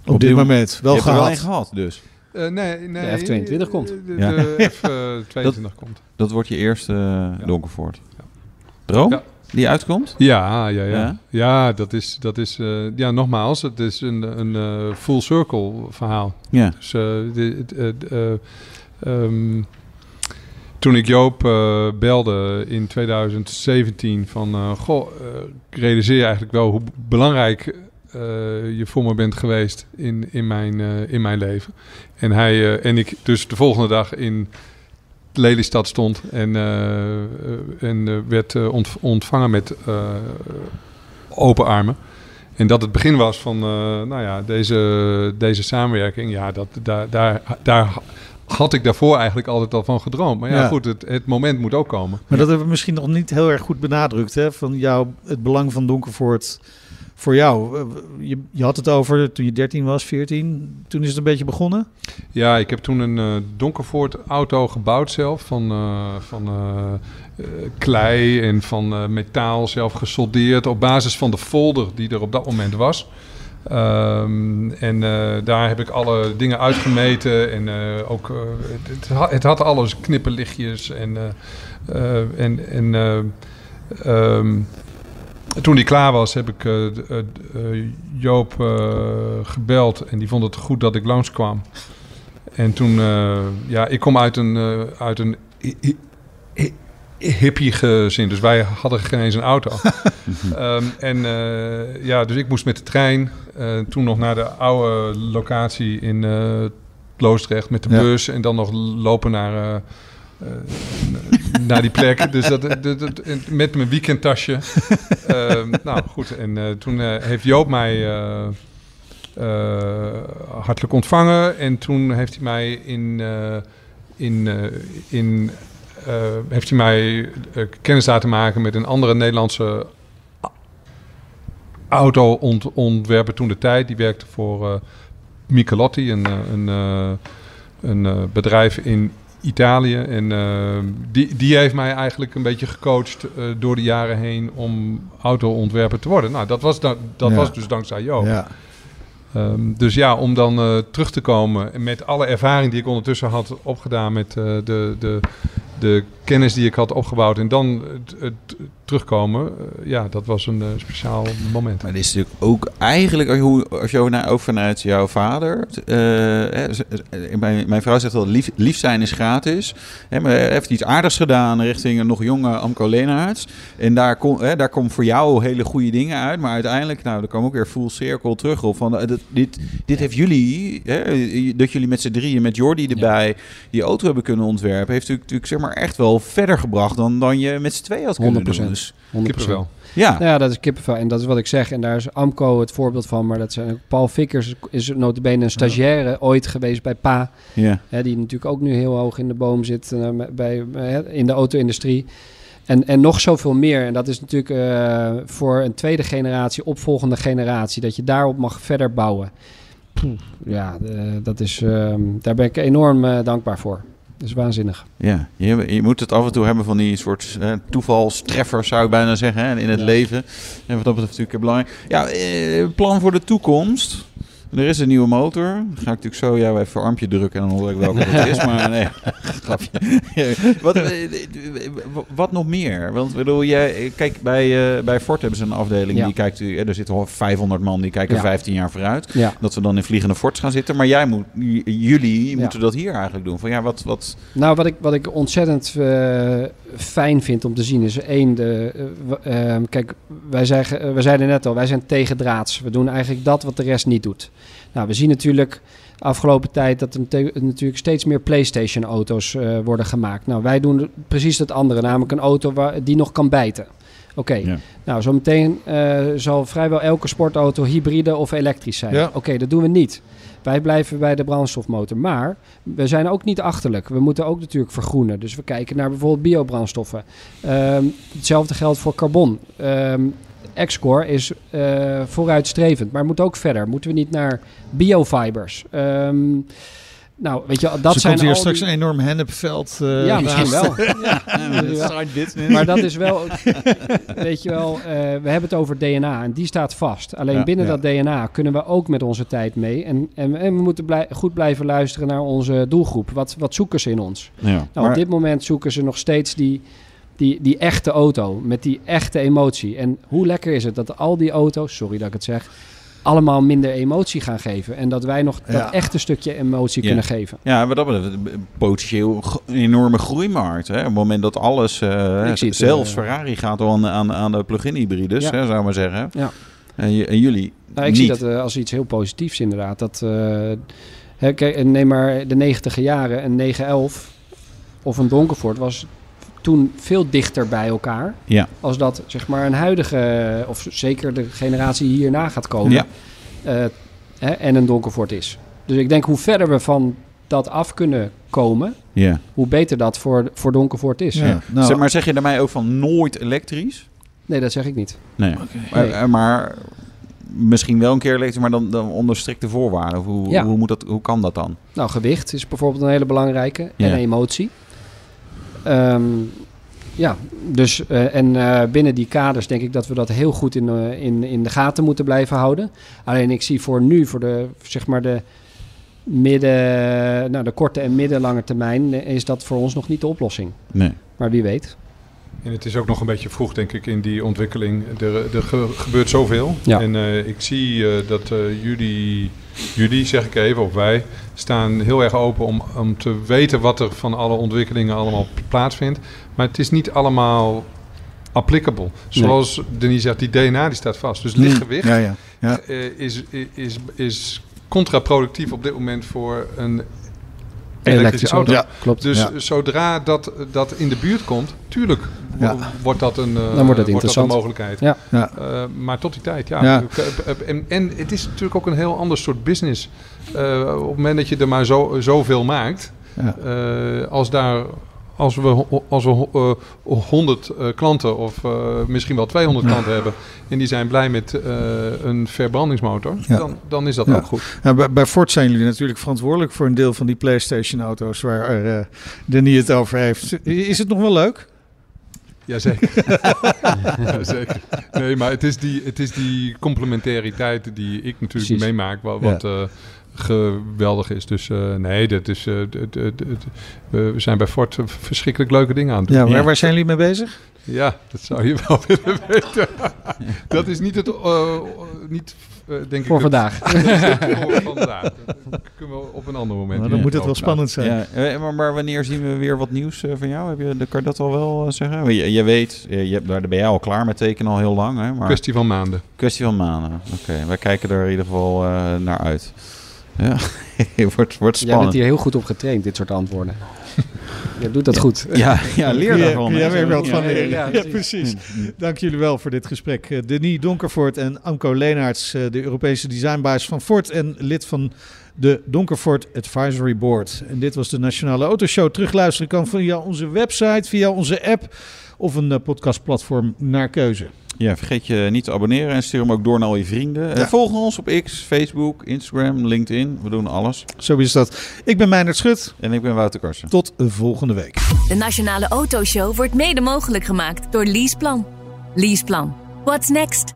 Op, Op dit dit moment. Wel je hebt er wel gehad. een gehad dus. Eh, nee, nee. De F22 komt. De, Ja. de *laughs* F22 komt. Dat wordt je eerste uh, Donkervoort. Droom? Ja. Die uitkomt? Ja, ja, ja. Ja? Ja, dat is, dat is eh, ja, nogmaals, het is een, een eh, full circle verhaal. Ja. Dus eh, de, de- de- eh, ehm, toen ik Joop eh, belde in 2017 van, eh, goh, eh, ik realiseer eigenlijk wel hoe belangrijk eh, je voor me bent geweest in, in, mijn, eh, in mijn leven. En, hij, eh, en ik dus de volgende dag in Lelystad stond en, eh, eh, en eh, werd eh, ont- ontvangen met eh, open armen. En dat het begin was van eh, nou ja, deze, deze samenwerking. Ja, dat, daar, daar, daar had ik daarvoor eigenlijk altijd al van gedroomd. Maar ja, Ja. goed, het, het moment moet ook komen. Maar dat hebben we misschien nog niet heel erg goed benadrukt. Hè? Van jou, het belang van Donkervoort voor jou. Eh, Je, je had het over toen je 13 was, 14. Toen is het een beetje begonnen. Ja, ik heb toen een eh Donkervoort auto gebouwd zelf. Van, eh, van klei en van metaal zelf gesoldeerd. Op basis van de folder die er op dat moment was. Ehm, en eh, daar heb ik alle dingen uitgemeten. En eh, ook, eh, het, het ha- het had alles, knipperlichtjes. En, en, en eh, ehm, toen die klaar was, heb ik Joop gebeld. En die vond het goed dat ik langskwam. En toen, ja, ik kom uit een, uit een hippie gezin. Dus wij hadden geen eens een auto. *laughs* Ehm, en eh, ja, dus ik moest met de trein eh, toen nog naar de oude locatie in eh Loosdrecht met de Ja. bus. En dan nog lopen naar, naar die plek. *laughs* Dus dat, dat, dat- en met mijn weekendtasje. Ehm, nou goed, en toen heeft Joop mij hartelijk ontvangen. En toen heeft hij mij in... in, in heeft hij mij eh, kennis laten maken met een andere Nederlandse auto-ontwerper toen de tijd. Die werkte voor eh Michelotti, een, eh, een, eh, een eh, bedrijf in Italië. En eh, die, die heeft mij eigenlijk een beetje gecoacht eh, door de jaren heen om auto-ontwerper te worden. Nou, dat was, dat Ja. was dus dankzij Joop. Ja. Ehm, dus ja, om dan eh, terug te komen en met alle ervaring die ik ondertussen had opgedaan met eh, de, de, de kennis die ik had opgebouwd en dan het, het terugkomen, eh, ja, dat was een eh, speciaal moment. Maar dit is natuurlijk ook eigenlijk, als je, hoe- als je naar, ook vanuit jouw vader. eh, hè, mijn, mijn vrouw zegt wel, lief, lief zijn is gratis. Hè, maar hij heeft iets aardigs gedaan richting een nog jonge Amco Leenaerts. En daar, kom, hè, daar komen voor jou hele goede dingen uit. Maar uiteindelijk, nou, er kwam ook weer full circle terug op. Van, dat- dit, dit heeft jullie, hè, dat jullie met z'n drieën, met Jordi erbij, die auto hebben kunnen ontwerpen. Heeft natuurlijk, natuurlijk zeg maar echt wel verder gebracht dan, dan je met z'n tweeën had kunnen 100%. doen. Dus, 100%. Kippenvel. ja. Nou ja, dat is kippenvel. En dat is wat ik zeg. En daar is Amco het voorbeeld van. Maar dat zijn Paul Vickers is notabene een stagiaire ooit geweest bij Pa. ja. Hè, die natuurlijk ook nu heel hoog in de boom zit eh, bij, eh, in de auto-industrie. En, en nog zoveel meer. En dat is natuurlijk eh, voor een tweede generatie, opvolgende generatie, dat je daarop mag verder bouwen. Ja, dat is, ehm, daar ben ik enorm dankbaar voor. Dat is waanzinnig. Ja, je, je moet het af en toe hebben van die soort eh, toevalstreffers, zou ik bijna zeggen, hè, in het Ja. leven. En wat dat betreft natuurlijk belangrijk. Ja, eh, plan voor de toekomst. Er is een nieuwe motor. Dan ga ik natuurlijk zo jou even armpje drukken en dan hoor ik welke het is. Maar nee, *laughs* grapje. *laughs* wat, eh, wat nog meer? Want bedoel, jij, kijk, bij, eh, bij Ford hebben ze een afdeling Ja. die kijkt... eh, Er zitten al 500 man die kijken Ja. 15 jaar vooruit. Ja. Dat we dan in vliegende Fords gaan zitten. Maar jij moet, jullie moeten dat hier eigenlijk doen. Van ja, wat... wat Nou, wat ik, wat ik ontzettend eh, fijn vind om te zien is één, de, eh, ehm, kijk, wij, zeggen, eh, we zeiden net al, wij zijn tegendraads. We doen eigenlijk dat wat de rest niet doet. Nou, we zien natuurlijk de afgelopen tijd dat er natuurlijk steeds meer PlayStation-auto's eh, worden gemaakt. Nou, wij doen precies het andere, namelijk een auto waar, die nog kan bijten. Oké, Ja. nou zometeen eh zal vrijwel elke sportauto hybride of elektrisch zijn. Ja. Oké, dat doen we niet. Wij blijven bij de brandstofmotor. Maar we zijn ook niet achterlijk. We moeten ook natuurlijk vergroenen. Dus we kijken naar bijvoorbeeld biobrandstoffen. Ehm, hetzelfde geldt voor carbon. Ehm Xcore is eh, vooruitstrevend, maar moet ook verder. Moeten we niet naar biofibers? Ehm, nou, weet je, dat Ze zijn komt hier al straks die- een enorm hennepveld. eh, Ja, misschien wel. *laughs* Ja, Maar dat is wel, weet je wel, eh, we hebben het over DNA en die staat vast. Alleen Ja, binnen ja. dat DNA kunnen we ook met onze tijd mee. En, en, en we moeten blij- goed blijven luisteren naar onze doelgroep. Wat, wat zoeken ze in ons? Ja. Nou, maar, op dit moment zoeken ze nog steeds die, die, die echte auto met die echte emotie. En hoe lekker is het dat al die auto's, sorry dat ik het zeg, allemaal minder emotie gaan geven. En dat wij nog Ja. dat echte stukje emotie Ja. kunnen geven. ja, wat dat betreft, een potentieel een enorme groeimarkt. Hè? Op het moment dat alles, eh, zelfs eh, Ferrari gaat al aan, aan, aan de plug-in hybrides, Ja. hè, zou ik maar zeggen. Ja. En, jullie Nou, ik niet. zie dat eh, als iets heel positiefs inderdaad. Dat, eh, hè, kijk, neem maar de negentiger jaren, een 911 of een Donkervoort was toen veel dichter bij elkaar. Ja. Als dat zeg maar een huidige, of zeker de generatie die hierna gaat komen, Ja. eh, hè, en een Donkervoort is. Dus ik denk hoe verder we van dat af kunnen komen, Ja. hoe beter dat voor, voor Donkervoort is. Ja. Nou, zeg, maar zeg je daarmee ook van nooit elektrisch? Nee, dat zeg ik niet. Nee. Maar, eh, maar misschien wel een keer elektrisch, maar dan, dan onder strikte voorwaarden. Hoe, Ja. hoe, moet dat, hoe kan dat dan? Nou, gewicht is bijvoorbeeld een hele belangrijke. Ja. En emotie. Ehm, ja, dus eh, en eh, binnen die kaders denk ik dat we dat heel goed in, eh, in, in de gaten moeten blijven houden. Alleen ik zie voor nu, voor de, zeg maar de midden, nou de korte en middellange termijn, is dat voor ons nog niet de oplossing. Nee. Maar wie weet. En het is ook nog een beetje vroeg, denk ik, in die ontwikkeling. Er, er ge- gebeurt zoveel. Ja. En eh, ik zie eh, dat eh, jullie, jullie, zeg ik even, of wij, staan heel erg open om, om te weten wat er van alle ontwikkelingen allemaal plaatsvindt. Maar het is niet allemaal applicable. Zoals Denis zegt, die DNA die staat vast. Dus lichtgewicht Ja, ja. ja. eh, is, is, is contraproductief op dit moment voor een elektrische auto. Ja. klopt. Dus Ja. zodra dat, dat in de buurt komt, tuurlijk wo- Ja. wordt dat een, eh, wordt het een interessant. mogelijkheid. Ja. Ja. Eh, maar tot die tijd, ja. Ja. En, en het is natuurlijk ook een heel ander soort business. Eh, op het moment dat je er maar zo, zoveel maakt, Ja. eh, als daar... Als we, als we eh, 100 eh, klanten of eh, misschien wel 200 Ja. klanten hebben en die zijn blij met eh, een verbrandingsmotor, Ja. dan, dan is dat Ja. ook goed. Nou, bij, bij Ford zijn jullie natuurlijk verantwoordelijk voor een deel van die PlayStation-auto's waar eh Denis het over heeft. Is het nog wel leuk? Jazeker. *laughs* Jazeker. Nee, maar het is die, het is die complementariteit die ik natuurlijk Precies. meemaak, wat, eh, geweldig is. Dus eh, nee, dat is, eh, d- d- d- d- we zijn bij Ford verschrikkelijk leuke dingen aan het doen. Ja, waar, Ja. waar zijn jullie mee bezig? Ja, dat zou je wel *laughs* willen weten. dat is niet het, eh, niet, eh, denk ik, Voor het- vandaag. *laughs* voor vandaag. Dat kunnen we op een ander moment. Nou, dan moet het wel spannend zijn. Ja, eh, maar, maar wanneer zien we weer wat nieuws eh, van jou? Heb je, kan je dat al wel eh, zeggen? Je, je weet, je, je hebt, daar ben jij al klaar met tekenen al heel lang. Hè? Maar Kwestie van maanden. kwestie van maanden. Oké, wij kijken er in ieder geval eh, naar uit. Ja, *laughs* wordt, wordt Jij bent spannend. hier heel goed op getraind, dit soort antwoorden. *laughs* Je doet dat goed. *laughs* Ja, ja, leer daarvan. hè. weer wat van Ja, leren. ja, Ja, precies. precies. Dank jullie wel voor dit gesprek. Eh, Denis Donkervoort en Amco Leenaerts, eh, de Europese designbaas van Ford en lid van de Donkervoort Advisory Board. En dit was de Nationale Autoshow. Terugluisteren kan via onze website, via onze app of een eh, podcastplatform naar keuze. Ja, vergeet je niet te abonneren en stuur hem ook door naar al je vrienden. Ja. En volg ons op X, Facebook, Instagram, LinkedIn. We doen alles. Zo is dat. Ik ben Meijnerd Schut. En ik ben Wouter Karsen. Tot volgende week. De Nationale Autoshow wordt mede mogelijk gemaakt door Leaseplan. Leaseplan. What's next?